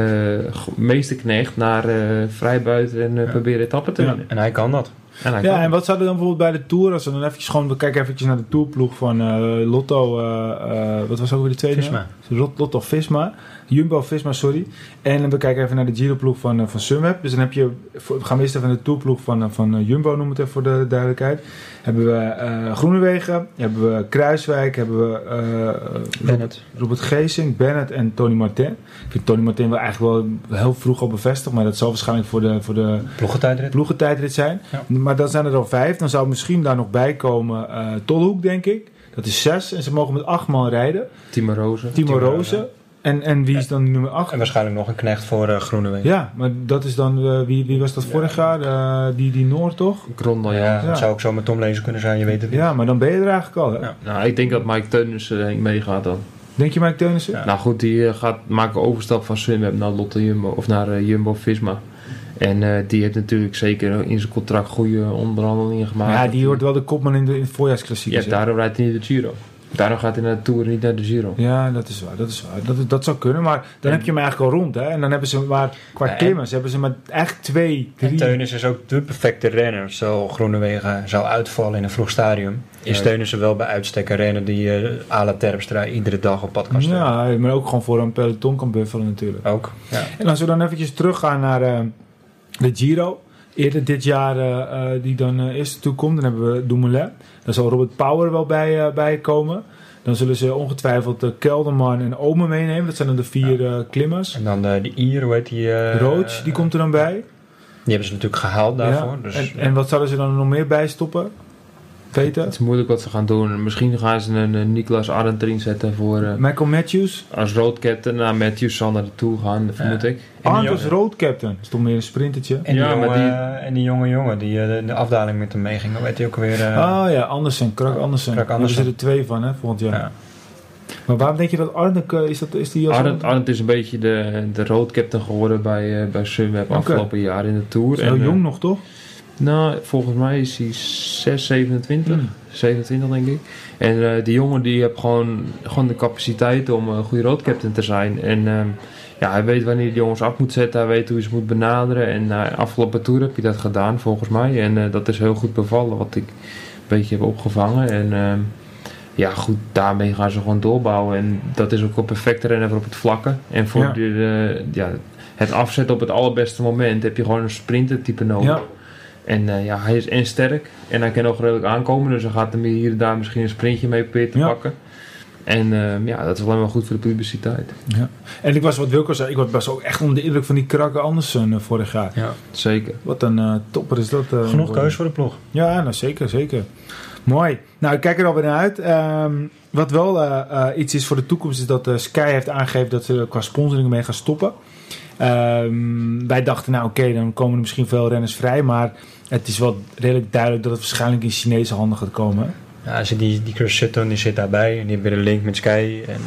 meesterknecht naar eh vrijbuiten en
Ja.
proberen etappen te
Ja.
winnen.
En hij kan dat.
En hij
Ja,
kan
en wat zou er dan bijvoorbeeld bij de Tour, als we dan eventjes gewoon, we kijken eventjes naar de Tourploeg van eh, Lotto, eh, eh, wat was ook weer de tweede?
Visma.
Lotto Visma, Jumbo Visma, sorry. En we kijken even naar de Giro-ploeg van, eh, van Sunweb. Dus dan heb je, we gaan eerst even naar de Tourploeg van, eh, van eh, Jumbo, noem het even voor de duidelijkheid. Hebben we eh Groenewegen, hebben we Kruiswijk, hebben we eh,
Bennett.
Robert Geesing, Bennett en Tony Martin. Ik vind Tony Martin wel eigenlijk wel heel vroeg al bevestigd, maar dat zal waarschijnlijk voor de, voor de
Ploegentijdrit.
ploegentijdrit zijn.
Ja.
Maar dan zijn er al vijf. Dan zou misschien daar nog bij komen eh Tolhoek, denk ik. Dat is zes. En ze mogen met acht man rijden.
Timo Rozen.
Timo Rozen. En, en wie is dan nummer acht?
En waarschijnlijk nog een knecht voor eh Groenewegen.
Ja, maar dat is dan... eh, wie, wie was dat vorig jaar? Eh, die, die Noord, toch?
Grondel, ja.
Ja,
Ja.
dat zou ook zo met Tom Lezen kunnen zijn, je weet het niet.
Ja, maar dan ben je er eigenlijk al. Hè?
Ja.
Nou, ik denk dat Mike Teunissen meegaat dan.
Denk je Mike Teunissen?
Ja.
Nou goed, die gaat maken overstap van Sunweb naar Lotte Jumbo of naar eh, Jumbo Visma. En eh, die heeft natuurlijk zeker in zijn contract goede onderhandelingen gemaakt.
Ja, die wordt wel de kopman in de, in.
Ja, daarom rijdt hij niet de Giro. Daarom gaat hij naar de Tour, niet naar de Giro.
Ja, dat is waar. Dat, is waar. Dat, dat zou kunnen. Maar dan
En-
heb je hem eigenlijk al rond. Hè? En dan hebben ze maar qua
Ja, en-
klimmers hebben ze maar eigenlijk twee,
En
drie.
Teunissen is ook de perfecte renner. Zo Groenewegen zou uitvallen in een vroeg stadium. Is
Ja.
Teunissen wel bij uitstek een renner die eh à la Terpstra iedere dag op pad kan sturen.
Ja, maar ook gewoon voor een peloton kan buffelen natuurlijk.
Ook. Ja.
En als we dan eventjes teruggaan naar eh, de Giro. Eerder dit jaar eh, eh, die dan eh, eerst toe komt. Dan hebben we Dumoulin. Dan zal Robert Power wel bij, eh, bij komen. Dan zullen ze ongetwijfeld Kelderman en Omen meenemen. Dat zijn dan de vier klimmers.
En dan de, de Ier, hoe heet die?
Roach, die komt er dan bij.
Die hebben ze natuurlijk gehaald daarvoor.
Ja.
Dus,
en, en wat zouden ze dan nog meer bij
Het is moeilijk wat ze gaan doen. Misschien gaan ze een Niklas Arendt erin zetten voor, eh,
Michael Matthews.
als roadcaptain. Nou, Matthews zal naar de Tour gaan, vermoed ik.
Arndt als road captain. Dat is toch meer een sprintertje.
En die,
Ja,
jonge,
maar die-
en die jonge jongen die eh, de, de afdaling met hem meeging. Hoe heet hij ook alweer? eh,
Ah ja, Andersen, Krak Andersen.
Krak
Daar
Andersen.
zitten er twee van, hè, volgend jaar.
ja.
Maar waarom denk je dat Arndt, is, dat, is die als
Arendt, Arendt is een beetje de, de roadcaptain geworden bij, eh, bij Sunweb afgelopen jaar in de Tour.
heel
En,
jong nog, toch?
Nou, volgens mij is hij 6, 27.
Hmm.
27 denk ik. En eh, die jongen die heeft gewoon, gewoon de capaciteit om een goede roadcaptain te zijn. En ehm, ja, hij weet wanneer hij de jongens af moet zetten. Hij weet hoe hij ze moet benaderen. En eh, afgelopen tour heb je dat gedaan volgens mij. En eh, dat is heel goed bevallen wat ik een beetje heb opgevangen. En ehm, ja, goed, daarmee gaan ze gewoon doorbouwen. En dat is ook een perfecte renner op het vlakke. En voor
Ja.
de, eh, ja, het afzetten op het allerbeste moment heb je gewoon een sprintertype nodig.
Ja.
En eh, ja, hij is en sterk en hij kan ook redelijk aankomen. Dus hij gaat er hier en daar misschien een sprintje mee proberen te
Ja.
pakken. En eh, ja, dat is alleen maar goed voor de publiciteit.
En ik was wat Wilco zei, ik was best ook echt onder de indruk van die Krakke Andersen eh, vorig jaar.
Ja.
Zeker.
Wat een eh, topper is dat. eh,
Genoeg keus voor de ploeg.
Ja, nou zeker, zeker. Mooi. Nou, ik kijk er alweer naar uit. Ehm, wat wel eh, eh, iets is voor de toekomst, is dat eh, Sky heeft aangegeven dat ze er qua sponsoring mee gaan stoppen. Ehm, wij dachten, nou oké, dan komen er misschien veel renners vrij, maar het is wel redelijk duidelijk dat het waarschijnlijk in Chinese handen gaat komen.
Ja, ze- die, die Chris Sutton die zit daarbij en die weer een link met Sky. En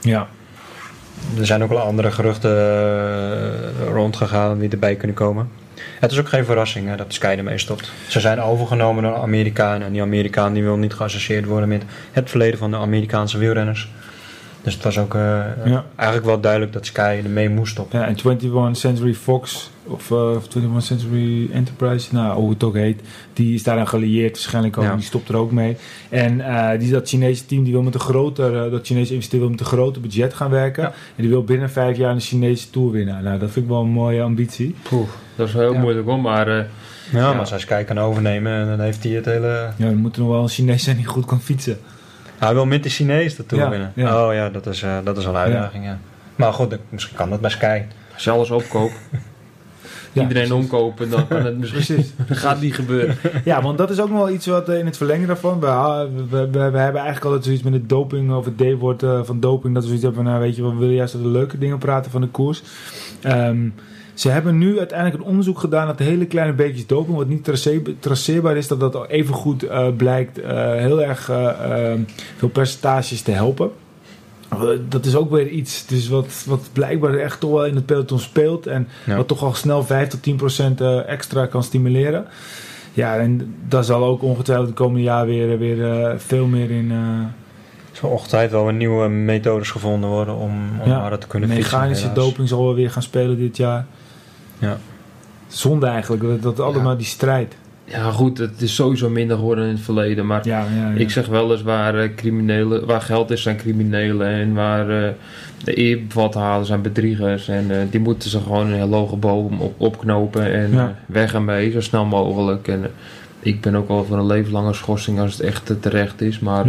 Ja.
er zijn ook wel andere geruchten eh, rondgegaan die erbij kunnen komen. Het is ook geen verrassing hè, dat Sky ermee stopt. Ze zijn overgenomen door Amerikanen en die Amerikaan die wil niet geassocieerd worden met het verleden van de Amerikaanse wielrenners. Dus het was ook eh,
Ja.
eigenlijk wel duidelijk dat Sky ermee moest stoppen.
Ja, en 21 Century Fox of, eh, of 21 Century Enterprise, nou hoe het ook heet, die is daaraan gelieerd waarschijnlijk ook.
Ja.
Die stopt er ook mee. En eh, die, dat Chinese team die wil met een groter, eh, dat Chinese investeerder wil met een groter budget gaan werken.
Ja.
En die wil binnen vijf jaar een Chinese tour winnen. Nou, dat vind ik wel een mooie ambitie.
Poeh, dat is heel
Ja.
moeilijk hoor, maar eh,
Ja,
Ja.
maar als hij Sky kan overnemen, dan heeft hij het hele...
Ja, er moet er nog wel een Chinees zijn die goed kan fietsen.
Hij wil met de Chinees de Tour
Ja,
winnen.
ja.
Oh ja, dat is, eh, dat is wel een uitdaging, ja. Maar goed, dat- misschien kan dat bij Sky.
als je alles opkoopt.
Ja,
iedereen
precies.
omkopen, dan kan het misschien...
Precies.
Dat gaat niet gebeuren.
Ja, want dat is ook nog wel iets wat eh, in het verlengen daarvan. We, we, we, we hebben eigenlijk altijd zoiets met het doping of het D-woord eh, van doping. Dat we zoiets hebben van, nou weet je, we willen juist over de leuke dingen praten van de koers. Ehm, ze hebben nu uiteindelijk een onderzoek gedaan de hele kleine beetjes doping. Wat niet trace- traceerbaar is, dat dat even goed eh, blijkt eh, heel erg eh, eh, veel percentages te helpen. Dat is ook weer iets dus wat, wat blijkbaar echt toch wel in het peloton speelt. En
Ja.
wat toch al snel 5 tot 10 procent extra kan stimuleren. Ja, en daar zal ook ongetwijfeld de komende jaar weer, weer veel meer in.
zal ongetwijfeld wel weer nieuwe methodes gevonden worden om, om
Ja,
harder te kunnen fietsen.
mechanische doping zal wel weer gaan spelen dit jaar.
Ja.
Zonde eigenlijk, dat, dat allemaal
Ja.
die strijd.
Ja goed, het is sowieso minder geworden in het verleden. Maar
Ja, ja, ja.
ik zeg wel eens waar, eh, criminelen, waar geld is zijn criminelen. En waar eh, de eerbevat halen zijn bedriegers. En eh, die moeten ze gewoon een heel hoge boom op, opknopen. En weg ermee, zo snel mogelijk. En ik ben ook wel voor een levenslange schorsing als het echt terecht is. Maar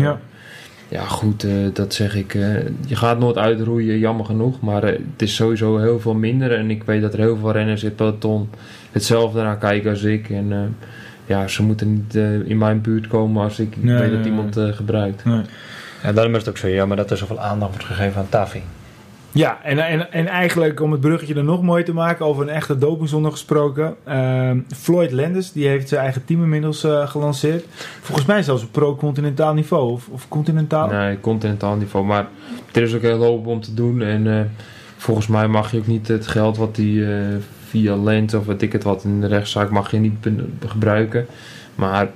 Ja.
goed, eh, dat zeg ik. eh, je gaat nooit uitroeien, jammer genoeg. Maar eh, het is sowieso heel veel minder. En ik weet dat er heel veel renners in het peloton hetzelfde naar kijken als ik. En eh, ja, ze moeten niet eh, in mijn buurt komen als ik
Nee,
weet
nee,
dat iemand eh, gebruikt.
Nee.
ja, daarom is het ook zo jammer dat er zoveel aandacht wordt gegeven aan Tafi.
Ja, en, en, en eigenlijk om het bruggetje er nog mooier te maken over een echte dopingzonde gesproken. ehm, Floyd Landis, die heeft zijn eigen team inmiddels eh, gelanceerd. Volgens mij zelfs op pro-continentaal niveau. Of, of continentaal.
Nee, continentaal niveau. Maar er is ook heel hoop om te doen. En eh, volgens mij mag je ook niet het geld wat die eh, via Lens of weet ik het wat in de rechtszaak mag je niet gebruiken. Maar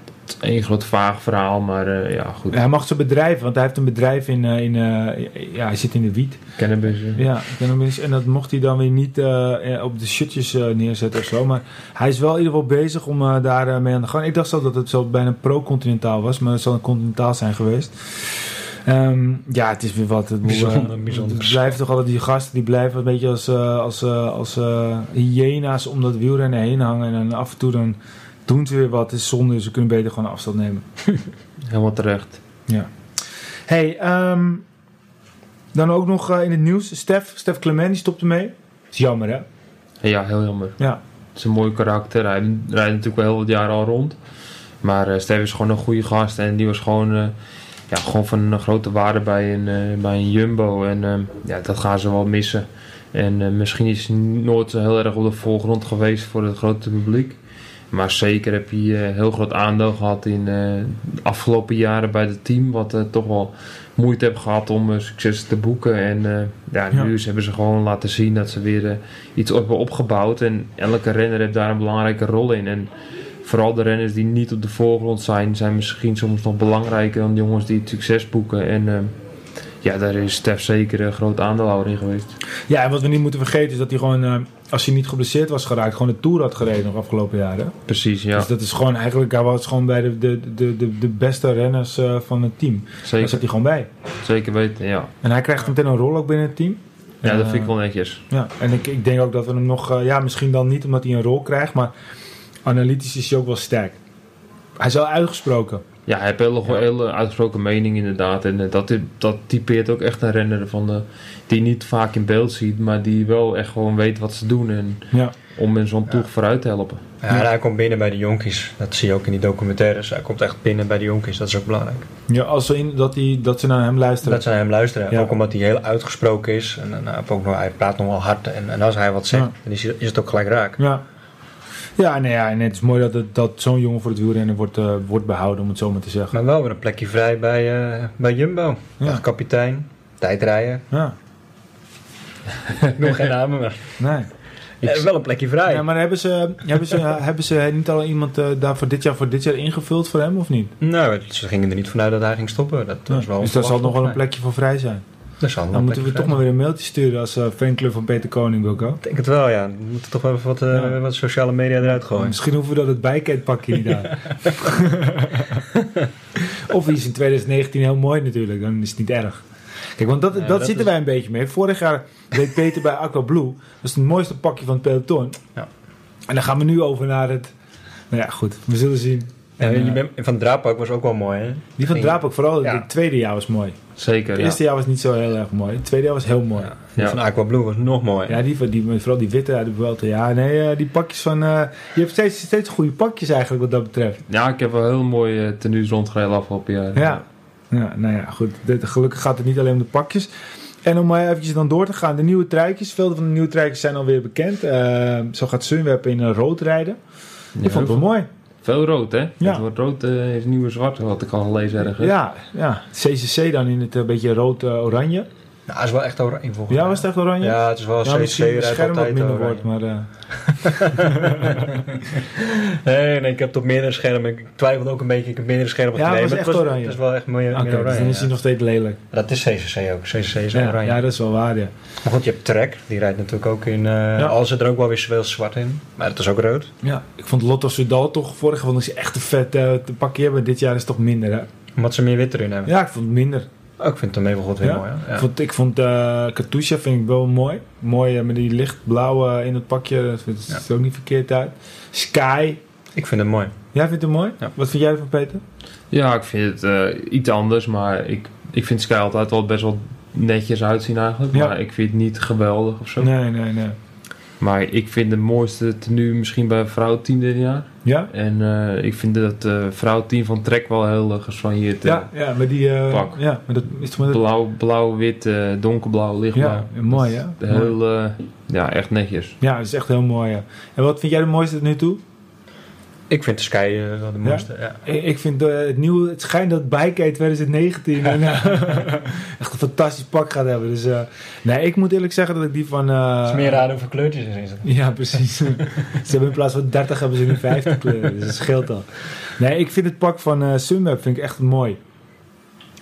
één groot vaag verhaal. Maar eh, ja, goed.
Hij mag zijn bedrijf, want hij heeft een bedrijf in, eh, in eh, ja, hij zit in de wiet.
Cannabis. eh.
Ja, cannabis. En dat mocht hij dan weer niet op de shirtjes eh, neerzetten of zo. Maar hij is wel in ieder geval bezig om daar mee aan de gang. Ik dacht zo dat het zo bijna pro-continentaal was, maar het zal een continentaal zijn geweest. Ehm, ja, het is weer wat. Het,
Bijzonder, bijzonder.
Het blijven toch altijd die gasten die blijven een beetje als, als, als hyena's om dat wielrennen heen hangen. En dan af en toe dan doen ze weer wat. Het is zonde, ze kunnen beter gewoon afstand nemen.
Helemaal terecht.
Ja. Hey, ehm, dan ook nog eh, in het nieuws. Stef, Stef Clement, die stopte mee. Is jammer, hè?
Ja, heel jammer.
Ja.
Het is een mooi karakter. Hij rijdt natuurlijk wel heel wat jaren al rond. Maar eh Stef is gewoon een goede gast. En die was gewoon, eh, ja, gewoon van een grote waarde bij een, bij een Jumbo. En eh, ja, dat gaan ze wel missen. En misschien is hij nooit zo heel erg op de voorgrond geweest voor het grote publiek. Maar zeker heb hij eh, heel groot aandeel gehad in eh, de afgelopen jaren bij het team. Wat eh, toch wel moeite heeft gehad om succes te boeken. En ja, nu
Ja.
hebben ze gewoon laten zien dat ze weer iets hebben opgebouwd. En elke renner heeft daar een belangrijke rol in. En vooral de renners die niet op de voorgrond zijn, zijn misschien soms nog belangrijker dan de jongens die het succes boeken. En ja, daar is Stef zeker een groot aandeelhouder in geweest.
Ja, en wat we niet moeten vergeten is dat hij gewoon, als hij niet geblesseerd was geraakt, gewoon de Tour had gereden nog afgelopen jaren.
Precies, ja.
Dus dat is gewoon eigenlijk, hij was gewoon bij de, de, de, de, de beste renners eh, van het team. Daar
Zeker,
zat hij gewoon bij.
zeker weten, ja.
En hij krijgt meteen een rol ook binnen het team.
Ja,
En,
dat vind ik
eh,
wel netjes.
Ja, en ik, ik denk ook dat we hem nog, eh, ja, misschien dan niet omdat hij een rol krijgt, maar analytisch is hij ook wel sterk. Hij is wel uitgesproken.
Ja, hij heeft een hele, hele uitgesproken mening inderdaad. En eh, dat, dat typeert ook echt een renner van de, die niet vaak in beeld ziet, maar die wel echt gewoon weet wat ze doen. En
Ja.
om in zo'n ploeg vooruit te helpen.
Ja, en hij komt binnen bij de jonkies. Dat zie je ook in die documentaires. Hij komt echt binnen bij de jonkies. Dat is ook belangrijk.
Ja, als ze in, dat, hij, dat ze naar hem luisteren.
Dat ze naar hem luisteren.
Ja.
Ook omdat hij heel uitgesproken is. En, en hij, ook nog, hij praat nog wel hard. En, en als hij wat zegt,
Ja.
dan is, is het ook gelijk raak.
Ja. Ja, nee, ja, en het is mooi dat, het, dat zo'n jongen voor het wielrennen wordt, eh, wordt behouden, om het zo maar te zeggen.
Maar wel weer een plekje vrij bij, eh, bij Jumbo.
Ja.
Echt kapitein. Tijdrijden.
Ja,
Ik noem geen namen, maar
nee.
eh, wel een plekje vrij.
Ja, maar hebben ze, hebben, ze, hebben ze niet al iemand daar voor dit jaar voor dit jaar ingevuld voor hem of niet?
Nou, ze gingen er niet vanuit dat hij ging stoppen. Dat was wel
dus daar zal nog wel een plekje voor vrij zijn.
Daar zal nog
Dan moeten we toch maar weer een mailtje sturen als eh, fanclub van Peter Koning, Wilco.
Ik denk het wel, ja. We moeten toch wel even wat, eh,
Ja.
wat sociale media eruit gooien.
Misschien hoeven we dat het bijketpakje niet aan. of is in 2019 heel mooi natuurlijk, dan is het niet erg. Kijk, want dat,
Ja,
dat,
dat
zitten
is-
wij een beetje mee. Vorig jaar deed Peter bij Aqua Blue. Dat is het mooiste pakje van het peloton.
Ja.
En dan gaan we nu over naar het... Nou ja, goed. We zullen zien. En, eh,
bent- van Drapak was ook wel mooi, hè?
Die van
Ging-
Draap ook, vooral het tweede jaar was mooi.
Zeker,
Het
ja.
eerste jaar was niet zo heel erg mooi. Het tweede jaar was heel mooi.
Ja.
Ja,
Die van Aqua Blue was nog mooi.
die, van- die, vooral die witte uit de Vuelta. Ja, nee, eh, die pakjes van... eh, je hebt steeds, steeds goede pakjes eigenlijk wat dat betreft.
Ja, ik heb wel heel mooie tenues rondgereden afgelopen jaar.
Ja. ja, nou ja, goed. Dit, gelukkig gaat het niet alleen om de pakjes. En om maar eventjes dan door te gaan. De nieuwe truitjes. Veel van de nieuwe truitjes zijn alweer bekend. Eh, zo gaat Sunweb in een rood rijden.
Ja,
Ik vond het wel mooi.
Veel rood, hè?
Ja.
Het wordt rood eh, is nieuwe zwart, had ik al gelezen ergens.
Ja, ja. CCC dan in het eh, beetje rood-oranje.
Nou, het is wel echt oranje volgens
ja, was het echt oranje?
Ja, het is wel
Ja, het
rijdt
scherm wat minder wordt, maar... eh,
Nee, nee, ik heb het op meerdere schermen. Ik twijfelde ook een beetje. Ik heb meerdere schermen
Ja, het
gekeken,
was echt oranje.
Het is wel echt meer,
Oké,
meer
dus
oranje.
dan is hij
ja.
nog steeds lelijk.
Dat is CCC ook. CCC is
Ja,
oranje.
ja, dat is wel waar, ja.
Maar goed, je hebt Trek. Die rijdt natuurlijk ook in... eh
Ja.
Al zit er ook wel weer veel zwart in. Maar dat is ook rood.
ja. Ik vond Lotto Soudal toch vorige ik ze echt een vet eh, te pakje hebben. Dit jaar is het toch minder, hè?
Omdat ze meer wit erin hebben.
Ja, ik vond het minder.
Oh, ik vind hem even goed weer
Ja?
mooi. Ja.
Ik vond, ik vond eh Katusha vind ik wel mooi. Mooi eh, met die lichtblauwe in het pakje. Dat ziet
Ja.
er ook niet verkeerd uit. Sky.
Ik vind hem mooi.
Jij vindt hem mooi?
Ja.
Wat vind jij ervan, Peter?
Ja, ik vind het eh, iets anders, maar ik, ik vind Sky altijd wel best wel netjes uitzien eigenlijk.
Ja.
Maar ik vind het niet geweldig of zo.
Nee, nee, nee.
Maar ik vind de mooiste tenue misschien bij vrouwenteam dit jaar.
Ja?
En eh, ik vind dat uh, vrouwenteam van Trek wel heel uh, gesoigneerd. eh,
Ja, ja, met die... eh,
Pak.
Ja, met dat, is met
Blauw, blauw, wit, eh, donkerblauw, lichtblauw.
ja, mooi, hè?
Heel, eh, ja, echt netjes.
Ja, dat is echt heel mooi, ja. En wat vind jij de mooiste tot nu toe?
Ik vind de Sky eh, wel de mooiste. Ja?
Ik ik vind eh, het nieuwe, het schijnt dat Bike 2019 en, eh, echt een fantastisch pak gaat hebben. Dus eh, nee, ik moet eerlijk zeggen dat ik die van. eh,
Het is meer raar hoeveel kleurtjes erin zitten.
Ja, precies. ze hebben in plaats van 30 hebben ze nu 50 kleuren, dus dat scheelt al. Nee, ik vind het pak van eh Sunweb vind ik echt mooi.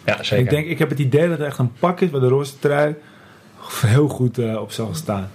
Ja, zeker.
Ik denk, ik heb het idee dat het echt een pak is waar de roze trui heel goed op zal staan.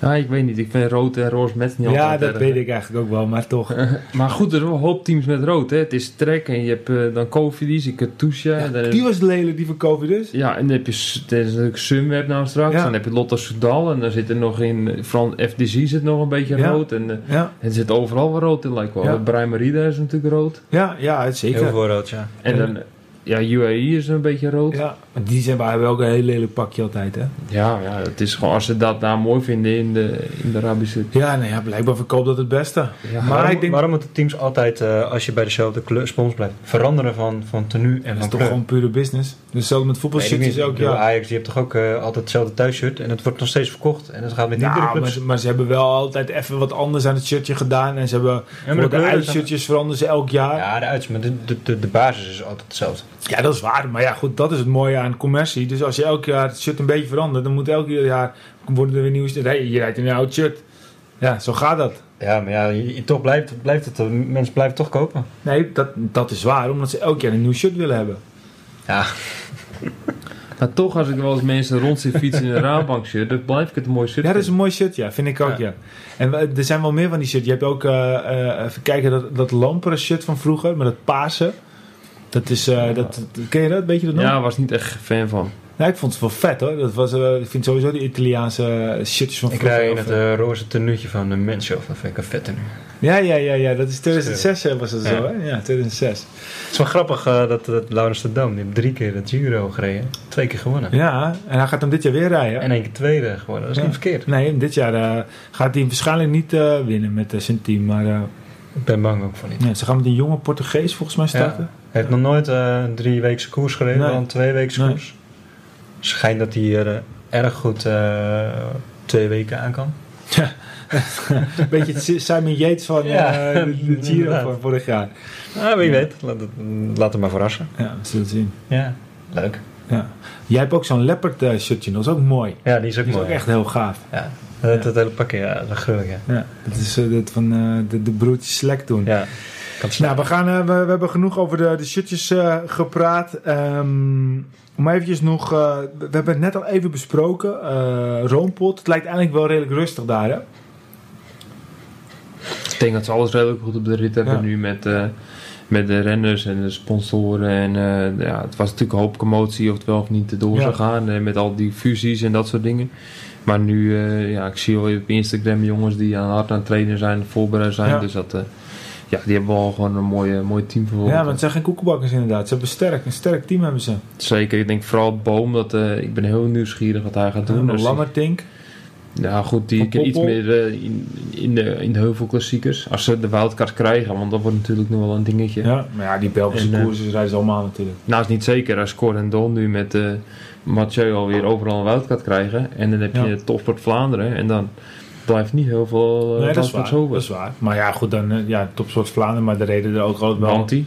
Ja, ik weet niet. Ik vind rood en roze met niet
Ja, dat
erg,
weet ik eigenlijk ook wel, maar toch.
Maar goed, er zijn wel een hoop teams met rood. Hè. Het is Trek en je hebt eh, dan Kofidis, Katusha.
Ja,
dan heb-
die was lelijk, die van COVID dus.
Ja, en dan heb je er is natuurlijk Sunweb nou straks.
Ja.
Dan heb je Lotto Soudal. En dan zit er nog in... Van FDC zit nog een beetje
Ja.
rood. En eh,
Ja,
er zit overal wel rood in, lijkt wel.
Ja.
Brian Merida is natuurlijk rood.
ja, ja zeker.
Heel veel rood, ja.
En dan... Ja, UAE is een beetje rood. Ja,
Ja, maar die zijn, hebben ook een heel lelijk pakje altijd, hè?
ja, het is gewoon... Als ze dat daar mooi vinden in de, in de Arabische...
Ja, nou ja, blijkbaar verkoopt dat het beste.
Ja,
Maar
waarom,
ik denk-
waarom moeten teams altijd, eh, als je bij dezelfde kleur spons blijft, veranderen van, van tenue en
Dat
van
is toch
kleur?
gewoon pure business. Dus hetzelfde met voetbalshirtjes ook, ja.
Ajax die heeft toch ook eh, altijd hetzelfde thuisshirt en het wordt nog steeds verkocht en het gaat met iedere
Nou,
club.
maar, ze- maar ze hebben wel altijd even wat anders aan het shirtje gedaan. En ze hebben
Ja, maar
de
zijn-
uitshirtjes veranderen ze elk jaar. Ja.
Ja, de uits, maar de, de, de, de basis is altijd hetzelfde.
Dat is waar. Maar ja, goed, dat is het mooie aan commercie. Dus als je elk jaar het shirt een beetje verandert, dan moet elk jaar worden er weer nieuwe nee, Je rijdt in een oud shirt. Ja, zo gaat dat.
Ja, maar ja, je- je- toch blijft, blijft het, mensen blijven toch kopen.
Nee, dat, dat is waar. Omdat ze elk jaar een nieuw shirt willen hebben.
Ja,
Maar toch, als ik wel eens mensen rond zie fietsen in een raambankshirt... dan blijf ik het een mooi shirt
Ja, dat is een mooi shirt, ja. Vind ik ook, ja.
Ja.
En er zijn wel meer van die shirts. Je hebt ook, eh, eh, even kijken, dat, dat lamperen shirt van vroeger, met het paarse. Dat is, eh, dat, ken je dat? Weet je dat nog?
Ja, was niet echt fan van.
Nou, ik vond het wel vet hoor. Dat was, eh, ik vind sowieso die Italiaanse shirtjes van
ik rij in het eh, roze tenuutje van de Menschhof. Dat vind ik een vette nu.
Ja, ja, ja, ja. Dat is 2006 hè, was dat
Ja.
zo, hè? Ja, 2006.
Het is wel grappig eh, dat, dat Laurens de Dam, die heeft drie keer de Giro gereden. Twee keer gewonnen.
Ja, en hij gaat hem dit jaar weer rijden.
En één keer tweede gewonnen. Dat is
Ja.
niet verkeerd.
Nee, dit jaar eh, gaat hij hem waarschijnlijk niet eh, winnen met eh, zijn team. Maar eh,
Ik ben bang ook voor niet.
nee, ze gaan met een jonge Portugees volgens mij starten.
Heeft nog nooit eh, een drie weekse koers gereden,
Nee.
wel een twee weekse
Nee.
koers. Schijnt dat hij er eh, erg goed eh, twee weken aan kan.
Een beetje het Simon Yates van
Ja,
eh, de, Giro van vorig jaar.
Ah, wie weet. Laat het, laat het maar verrassen.
Ja, we zullen zien.
Ja, leuk.
Ja. Jij hebt ook zo'n leopard eh, shirtje, dat is ook mooi.
Ja, die is ook
Die is ook echt heel gaaf.
Ja, het, het hele pakje, ja, dat is gruwelijk. Ja.
Ja, dat is eh, dat van eh, de, de broertjes Slack toen.
ja.
Nou, we, gaan, eh, we, we hebben genoeg over de, de shirtjes eh, gepraat. Ehm maar eventjes nog, eh, we hebben het net al even besproken. Roompot, het lijkt eigenlijk wel redelijk rustig daar, hè?
Ik denk dat ze alles redelijk goed op de rit hebben
Ja.
nu met, met de renners en de sponsoren. En ja, het was natuurlijk een hoop commotie of het wel of niet door
Ja.
zou gaan. met al die fusies en dat soort dingen. Maar nu, ja, ik zie wel op Instagram jongens die aan hard aan het trainen zijn, voorbereid zijn.
Ja.
Dus dat, ja, die hebben wel gewoon een mooie, mooi team voor.
Ja, maar het zijn geen koekenbakkers inderdaad. Ze hebben sterk, een sterk team hebben ze.
Zeker, ik denk vooral Boom, dat, eh, ik ben heel nieuwsgierig wat hij gaat doen. Hij-
Lammertink.
Ja, goed, die kan iets meer eh, in, in, de, in de heuvelklassiekers. Als ze de wildcard krijgen, want dat wordt natuurlijk nog wel een dingetje.
Ja, maar ja, die Belgische
En, eh,
koersen rijden ze allemaal natuurlijk.
Nou, is niet zeker. Als Cor en Don nu met eh Mathieu alweer overal een wildcard krijgen. En dan heb je
Ja.
Topsport Vlaanderen. En dan blijft niet heel veel uh,
nee, dat is, waar, dat is waar. Maar ja, goed, dan eh, ja, topsoort Vlaanderen, maar de reden er ook altijd wel.
Wanti.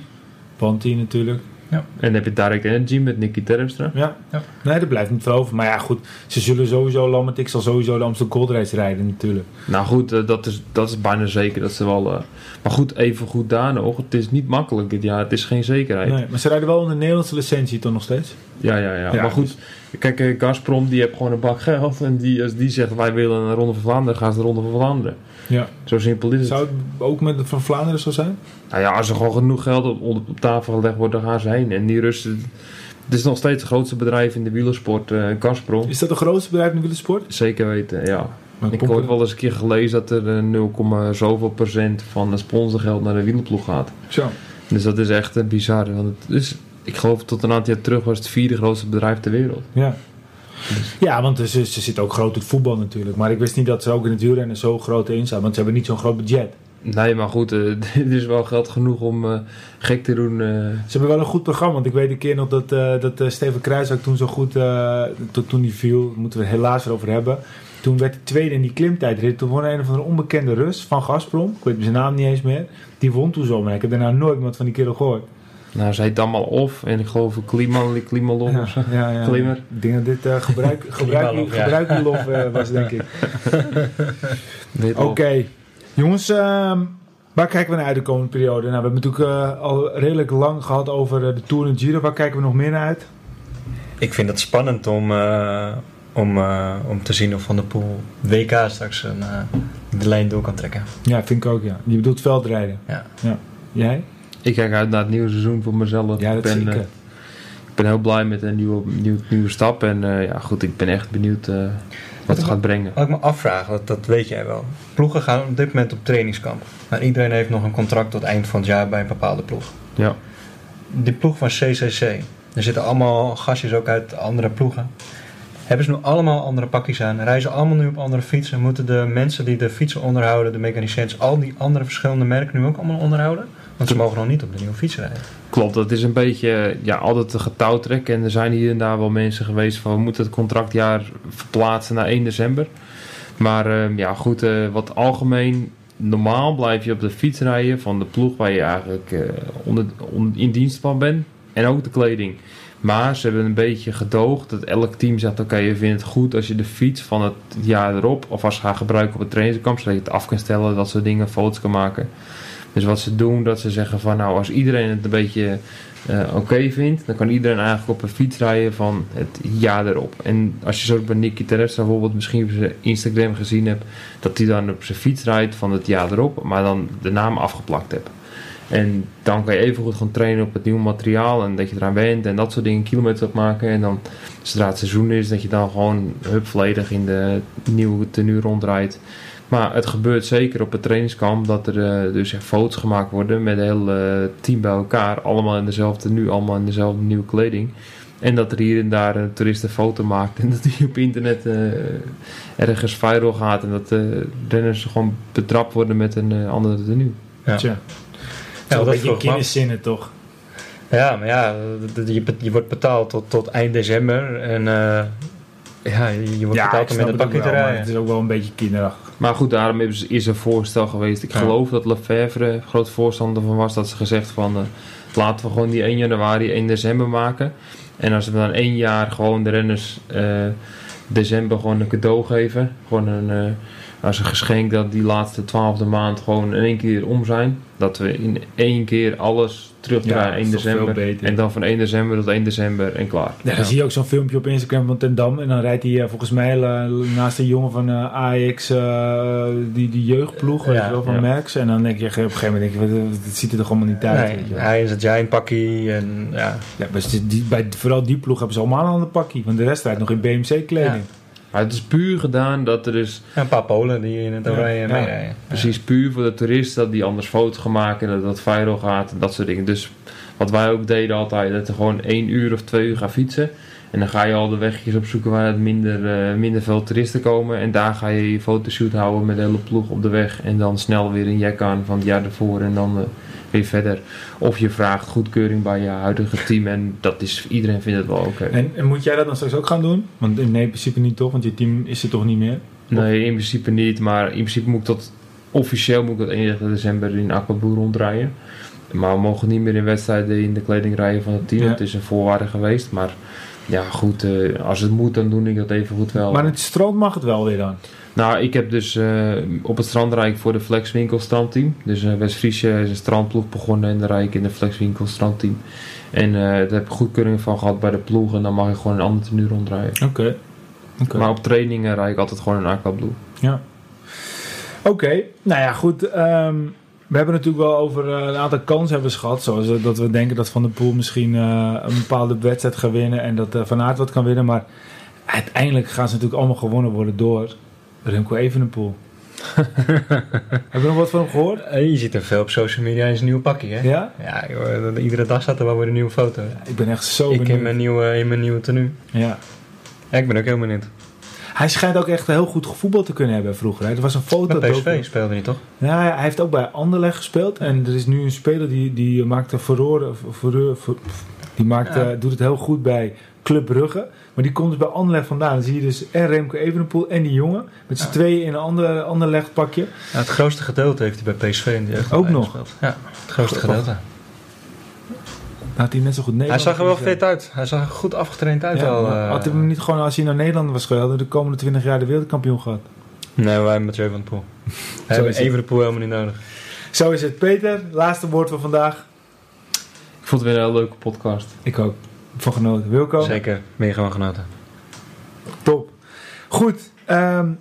Wanti natuurlijk.
En dan heb je Direct Energy met Nicky Terpstra.
Ja.
Ja.
nee, er blijft niet veel over. Maar ja, goed, ze zullen sowieso, Lammertik zal sowieso de Amsterdam Gold Race rijden natuurlijk.
Nou goed, eh, dat, is, dat is bijna zeker dat ze wel... eh, maar goed, even goed daar nog. Het is niet makkelijk dit jaar. Het is geen zekerheid.
Nee, maar ze rijden wel onder Nederlandse licentie toch nog steeds?
Ja, ja, ja,
Ja,
Maar goed, kijk, eh, Gazprom die heeft gewoon een bak geld. En die, als die zegt wij willen een Ronde van Vlaanderen, gaan ze de Ronde van Vlaanderen.
Ja.
Zo simpel is het.
Zou het ook met de van Vlaanderen zo zijn?
Nou ja, als er gewoon genoeg geld op, op, op tafel gelegd wordt, dan gaan ze heen. En die Russen... Het is nog steeds het grootste bedrijf in de wielersport, eh Gazprom.
Is dat de grootste bedrijf in de wielersport?
Zeker weten, ja.
Maar
Ik heb ooit wel eens een keer gelezen dat er eh, 0, zoveel procent van het sponsorgeld naar de wielerploeg gaat.
Zo.
Dus dat is echt eh, bizar. Want het is, ik geloof tot een aantal jaar terug was het vierde grootste bedrijf ter wereld.
Ja. Ja, want ze, ze zitten ook groot in het voetbal natuurlijk. Maar ik wist niet dat ze ook in het wielrennen zo groot in staan. Want ze hebben niet zo'n groot budget.
Nee, maar goed, eh, er is wel geld genoeg om eh, gek te doen. eh.
Ze hebben wel een goed programma. Want ik weet een keer nog dat, dat Steven Kruijswijk toen zo goed... tot toen hij viel, moeten we het helaas erover hebben. Toen werd hij tweede in die klimtijdrit. Toen won een of andere onbekende Rus van Gazprom. Ik weet zijn naam niet eens meer. Die won toen zo. Maar ik heb daarna nooit meer wat van die kerel gehoord.
Nou, ze heet allemaal of. En ik geloof Kliman, Klimalov of zo.
ja, ja.
Klimmer.
Ik denk dat dit eh, gebruik, gebruik,
Klimalov, ja.
eh, was, denk ik. Oké. Jongens, ehm, waar kijken we naar uit de komende periode? Nou, we hebben natuurlijk eh, al redelijk lang gehad over de Tour en Giro. Waar kijken we nog meer naar uit?
Ik vind het spannend om, eh, om, eh, om te zien of Van der Poel WK straks een, eh, de lijn door kan trekken.
Ja, vind ik ook, ja. Je bedoelt veldrijden.
Ja.
Jij?
Ik kijk uit naar het nieuwe seizoen voor mezelf.
Ja,
ik,
dat
ben, eh, ik ben heel blij met een nieuwe, nieuwe, nieuwe stap. En eh, ja, goed, ik ben echt benieuwd eh, wat het gaat brengen.
Wat ik me afvraag, dat, dat weet jij wel. Ploegen gaan op dit moment op trainingskamp. Maar iedereen heeft nog een contract tot eind van het jaar bij een bepaalde ploeg.
Ja.
Die ploeg van CCC, er zitten allemaal gastjes ook uit andere ploegen. Hebben ze nu allemaal andere pakjes aan? Reizen allemaal nu op andere fietsen? Moeten de mensen die de fietsen onderhouden, de mechaniciëns, al die andere verschillende merken nu ook allemaal onderhouden? Want ze mogen nog niet op de nieuwe fiets rijden.
Klopt, dat is een beetje ja, altijd een getouwtrek. En er zijn hier en daar wel mensen geweest van we moeten het contractjaar verplaatsen naar 1 december. Maar eh, ja, goed, eh, wat algemeen. Normaal blijf je op de fiets rijden van de ploeg waar je eigenlijk eh, onder, in dienst van bent. En ook de kleding. Maar ze hebben een beetje gedoogd dat elk team zegt: Oké, je vindt het goed als je de fiets van het jaar erop, of als je gaat gebruiken op het trainingskamp, zodat je het af kan stellen, dat soort dingen, foto's kan maken. Dus wat ze doen, dat ze zeggen van nou, als iedereen het een beetje eh, oké vindt, dan kan iedereen eigenlijk op een fiets rijden van het jaar erop. En als je zo bij Nicky Terpstra bijvoorbeeld misschien op zijn Instagram gezien hebt, dat hij dan op zijn fiets rijdt van het jaar erop, maar dan de naam afgeplakt hebt. En dan kan je even goed gaan trainen op het nieuwe materiaal en dat je eraan bent en dat soort dingen, kilometers opmaken. En dan, zodra het seizoen is, dat je dan gewoon hup volledig in de nieuwe tenue rondrijdt. Maar het gebeurt zeker op het trainingskamp dat er eh, dus foto's gemaakt worden met het hele eh, team bij elkaar. Allemaal in dezelfde tenue, allemaal in dezelfde nieuwe kleding. En dat er hier en daar een toerist een foto maakt en dat die op internet eh, ergens viral gaat. En dat de renners gewoon betrapt worden met een eh, andere tenue.
Ja.
Tja.
Ja, dat me af.
kinderzinnen toch?
Ja, maar ja, je, je wordt betaald tot, tot eind december. En eh, ja, je wordt om het
het ook
bakje te rijden.
Het is ook wel een beetje kinderachtig.
Maar goed, daarom is, is er voorstel geweest. Ik
Ja.
geloof dat Lefevre groot voorstander van was. Dat ze gezegd van eh, laten we gewoon die 1 januari, 1 december maken. En als we dan één jaar gewoon de renners eh, december gewoon een cadeau geven. Gewoon een, eh, als een geschenk dat die laatste twaalfde maand gewoon in één keer om zijn. Dat we in één keer alles terugdraaien
Ja,
1
dat is toch veel
december. En dan van 1 december tot 1 december en klaar.
Ja, dan zie je ook zo'n filmpje op Instagram van Ten Dam. En dan rijdt hij eh, volgens mij naast een jongen van eh, Ajax, eh, die, die jeugdploeg, weet
Ja,
je wel, van
ja.
Merckx. En dan denk je op een gegeven moment, denk je, wat, het ziet er toch allemaal niet uit.
Nee,
weet je wel.
hij is het giant pakkie en ja.
Ja, die, bij, vooral die ploeg hebben ze allemaal een ander pakje. Want de rest rijdt nog in BMC-kleding.
Maar het is puur gedaan dat er
Ja, een paar Polen die in het oranje
ja.
meerijden.
precies puur voor de toeristen dat die anders foto's gaan maken en dat dat viral gaat en dat soort dingen. Dus wat wij ook deden altijd, dat er gewoon één uur of twee uur gaan fietsen. En dan ga je al de wegjes opzoeken waar het minder, eh, minder veel toeristen komen. En daar ga je je fotoshoot houden met de hele ploeg op de weg. En dan snel weer een jack aan van het jaar ervoor en dan eh, weer verder. Of je vraagt goedkeuring bij je huidige team. En dat is, iedereen vindt het wel oké.
En, en moet jij dat dan straks ook gaan doen? Want in nee, in principe niet toch, want je team is er toch niet meer?
Nee, in principe niet. Maar in principe moet ik dat officieel moet ik dat 31 december in Aquaboer rondrijden. Maar we mogen niet meer in wedstrijden in de kleding rijden van het team.
Ja.
Het is een voorwaarde geweest. Maar ja, goed, eh, als het moet, dan doe ik dat even goed wel.
Maar in het strand mag het wel weer dan.
Nou, ik heb dus eh, op het strand rijd ik voor de Flexwinkel strandteam. Dus eh West-Friesje is een strandploeg begonnen en dan rijd ik in de Flexwinkel strandteam. En eh daar heb ik goedkeuring van gehad bij de ploeg en dan mag ik gewoon een ander tenue rondrijden.
Oké. Oké.
Maar op trainingen rijd ik altijd gewoon een Aqua Blue.
Ja. Oké, nou ja, goed. ehm, we hebben natuurlijk wel over een aantal kansen hebben gehad. Zoals dat we denken dat Van der Poel misschien een bepaalde wedstrijd gaat winnen. En dat Van Aert wat kan winnen. Maar uiteindelijk gaan ze natuurlijk allemaal gewonnen worden door Remco Evenepoel. Hebben we nog wat van hem gehoord?
Eh, Je ziet er veel op social media in zijn nieuwe pakje, hè?
Ja?
Ja, joh, iedere dag staat er wel weer een nieuwe foto.
Ik ben echt zo
ik in
benieuwd.
mijn nieuwe, in mijn nieuwe tenue.
Ja.
Ja, ik ben ook heel benieuwd.
Hij schijnt ook echt heel goed voetbal te kunnen hebben vroeger. hè. Er was een foto.
Bij
ook-
PSV speelde hij toch?
Ja, hij heeft ook bij Anderlecht gespeeld. En er is nu een speler die, die maakt een verroren, ver- die maakt,
Ja.
doet het heel goed bij Club Brugge. Maar die komt dus bij Anderlecht vandaan. Dan zie je dus en Remco Evenepoel en die jongen. Met z'n
Ja.
tweeën in een ander, Anderlecht pakje.
Ja, het grootste gedeelte heeft hij bij PSV in de jeugd
Ook nog?
gespeeld. Ja, het grootste gedeelte.
Had hij net zo goed
Hij zag er wel fit uit. Hij zag er goed afgetraind uit al.
maar
eh.
had hij hem niet gewoon als hij naar Nederland was gegaan, de komende 20 jaar de wereldkampioen gehad.
Nee, wij hebben Mathieu van der Poel. We hebben
is het.
even de Poel helemaal niet nodig.
Zo is het. Peter, laatste woord van vandaag.
Ik vond het weer een hele leuke podcast.
Ik ook. Van genoten. Wilco?
Zeker, meer gewoon genoten.
Top. Goed. ehm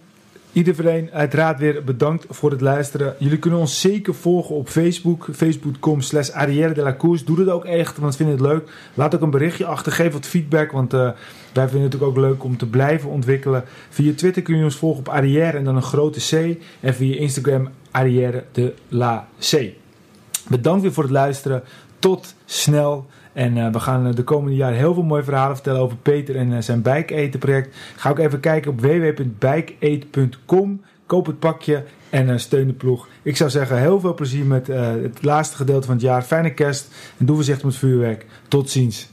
iedereen uiteraard weer bedankt voor het luisteren. Jullie kunnen ons zeker volgen op Facebook. Facebook.com slash Arrière de la Course. Doe dat ook echt, want vinden het leuk. Laat ook een berichtje achter. Geef wat feedback, want eh, wij vinden het ook leuk om te blijven ontwikkelen. Via Twitter kun je ons volgen op Arrière en dan een grote C. En via Instagram Arrière de la C. Bedankt weer voor het luisteren. Tot snel. En eh, we gaan eh, de komende jaren heel veel mooie verhalen vertellen over Peter en eh, zijn Bike Eten project. Ga ook even kijken op www.bikeeat.com. Koop het pakje en steun de ploeg. Ik zou zeggen, heel veel plezier met het laatste gedeelte van het jaar. Fijne kerst en doe voorzichtig met vuurwerk. Tot ziens.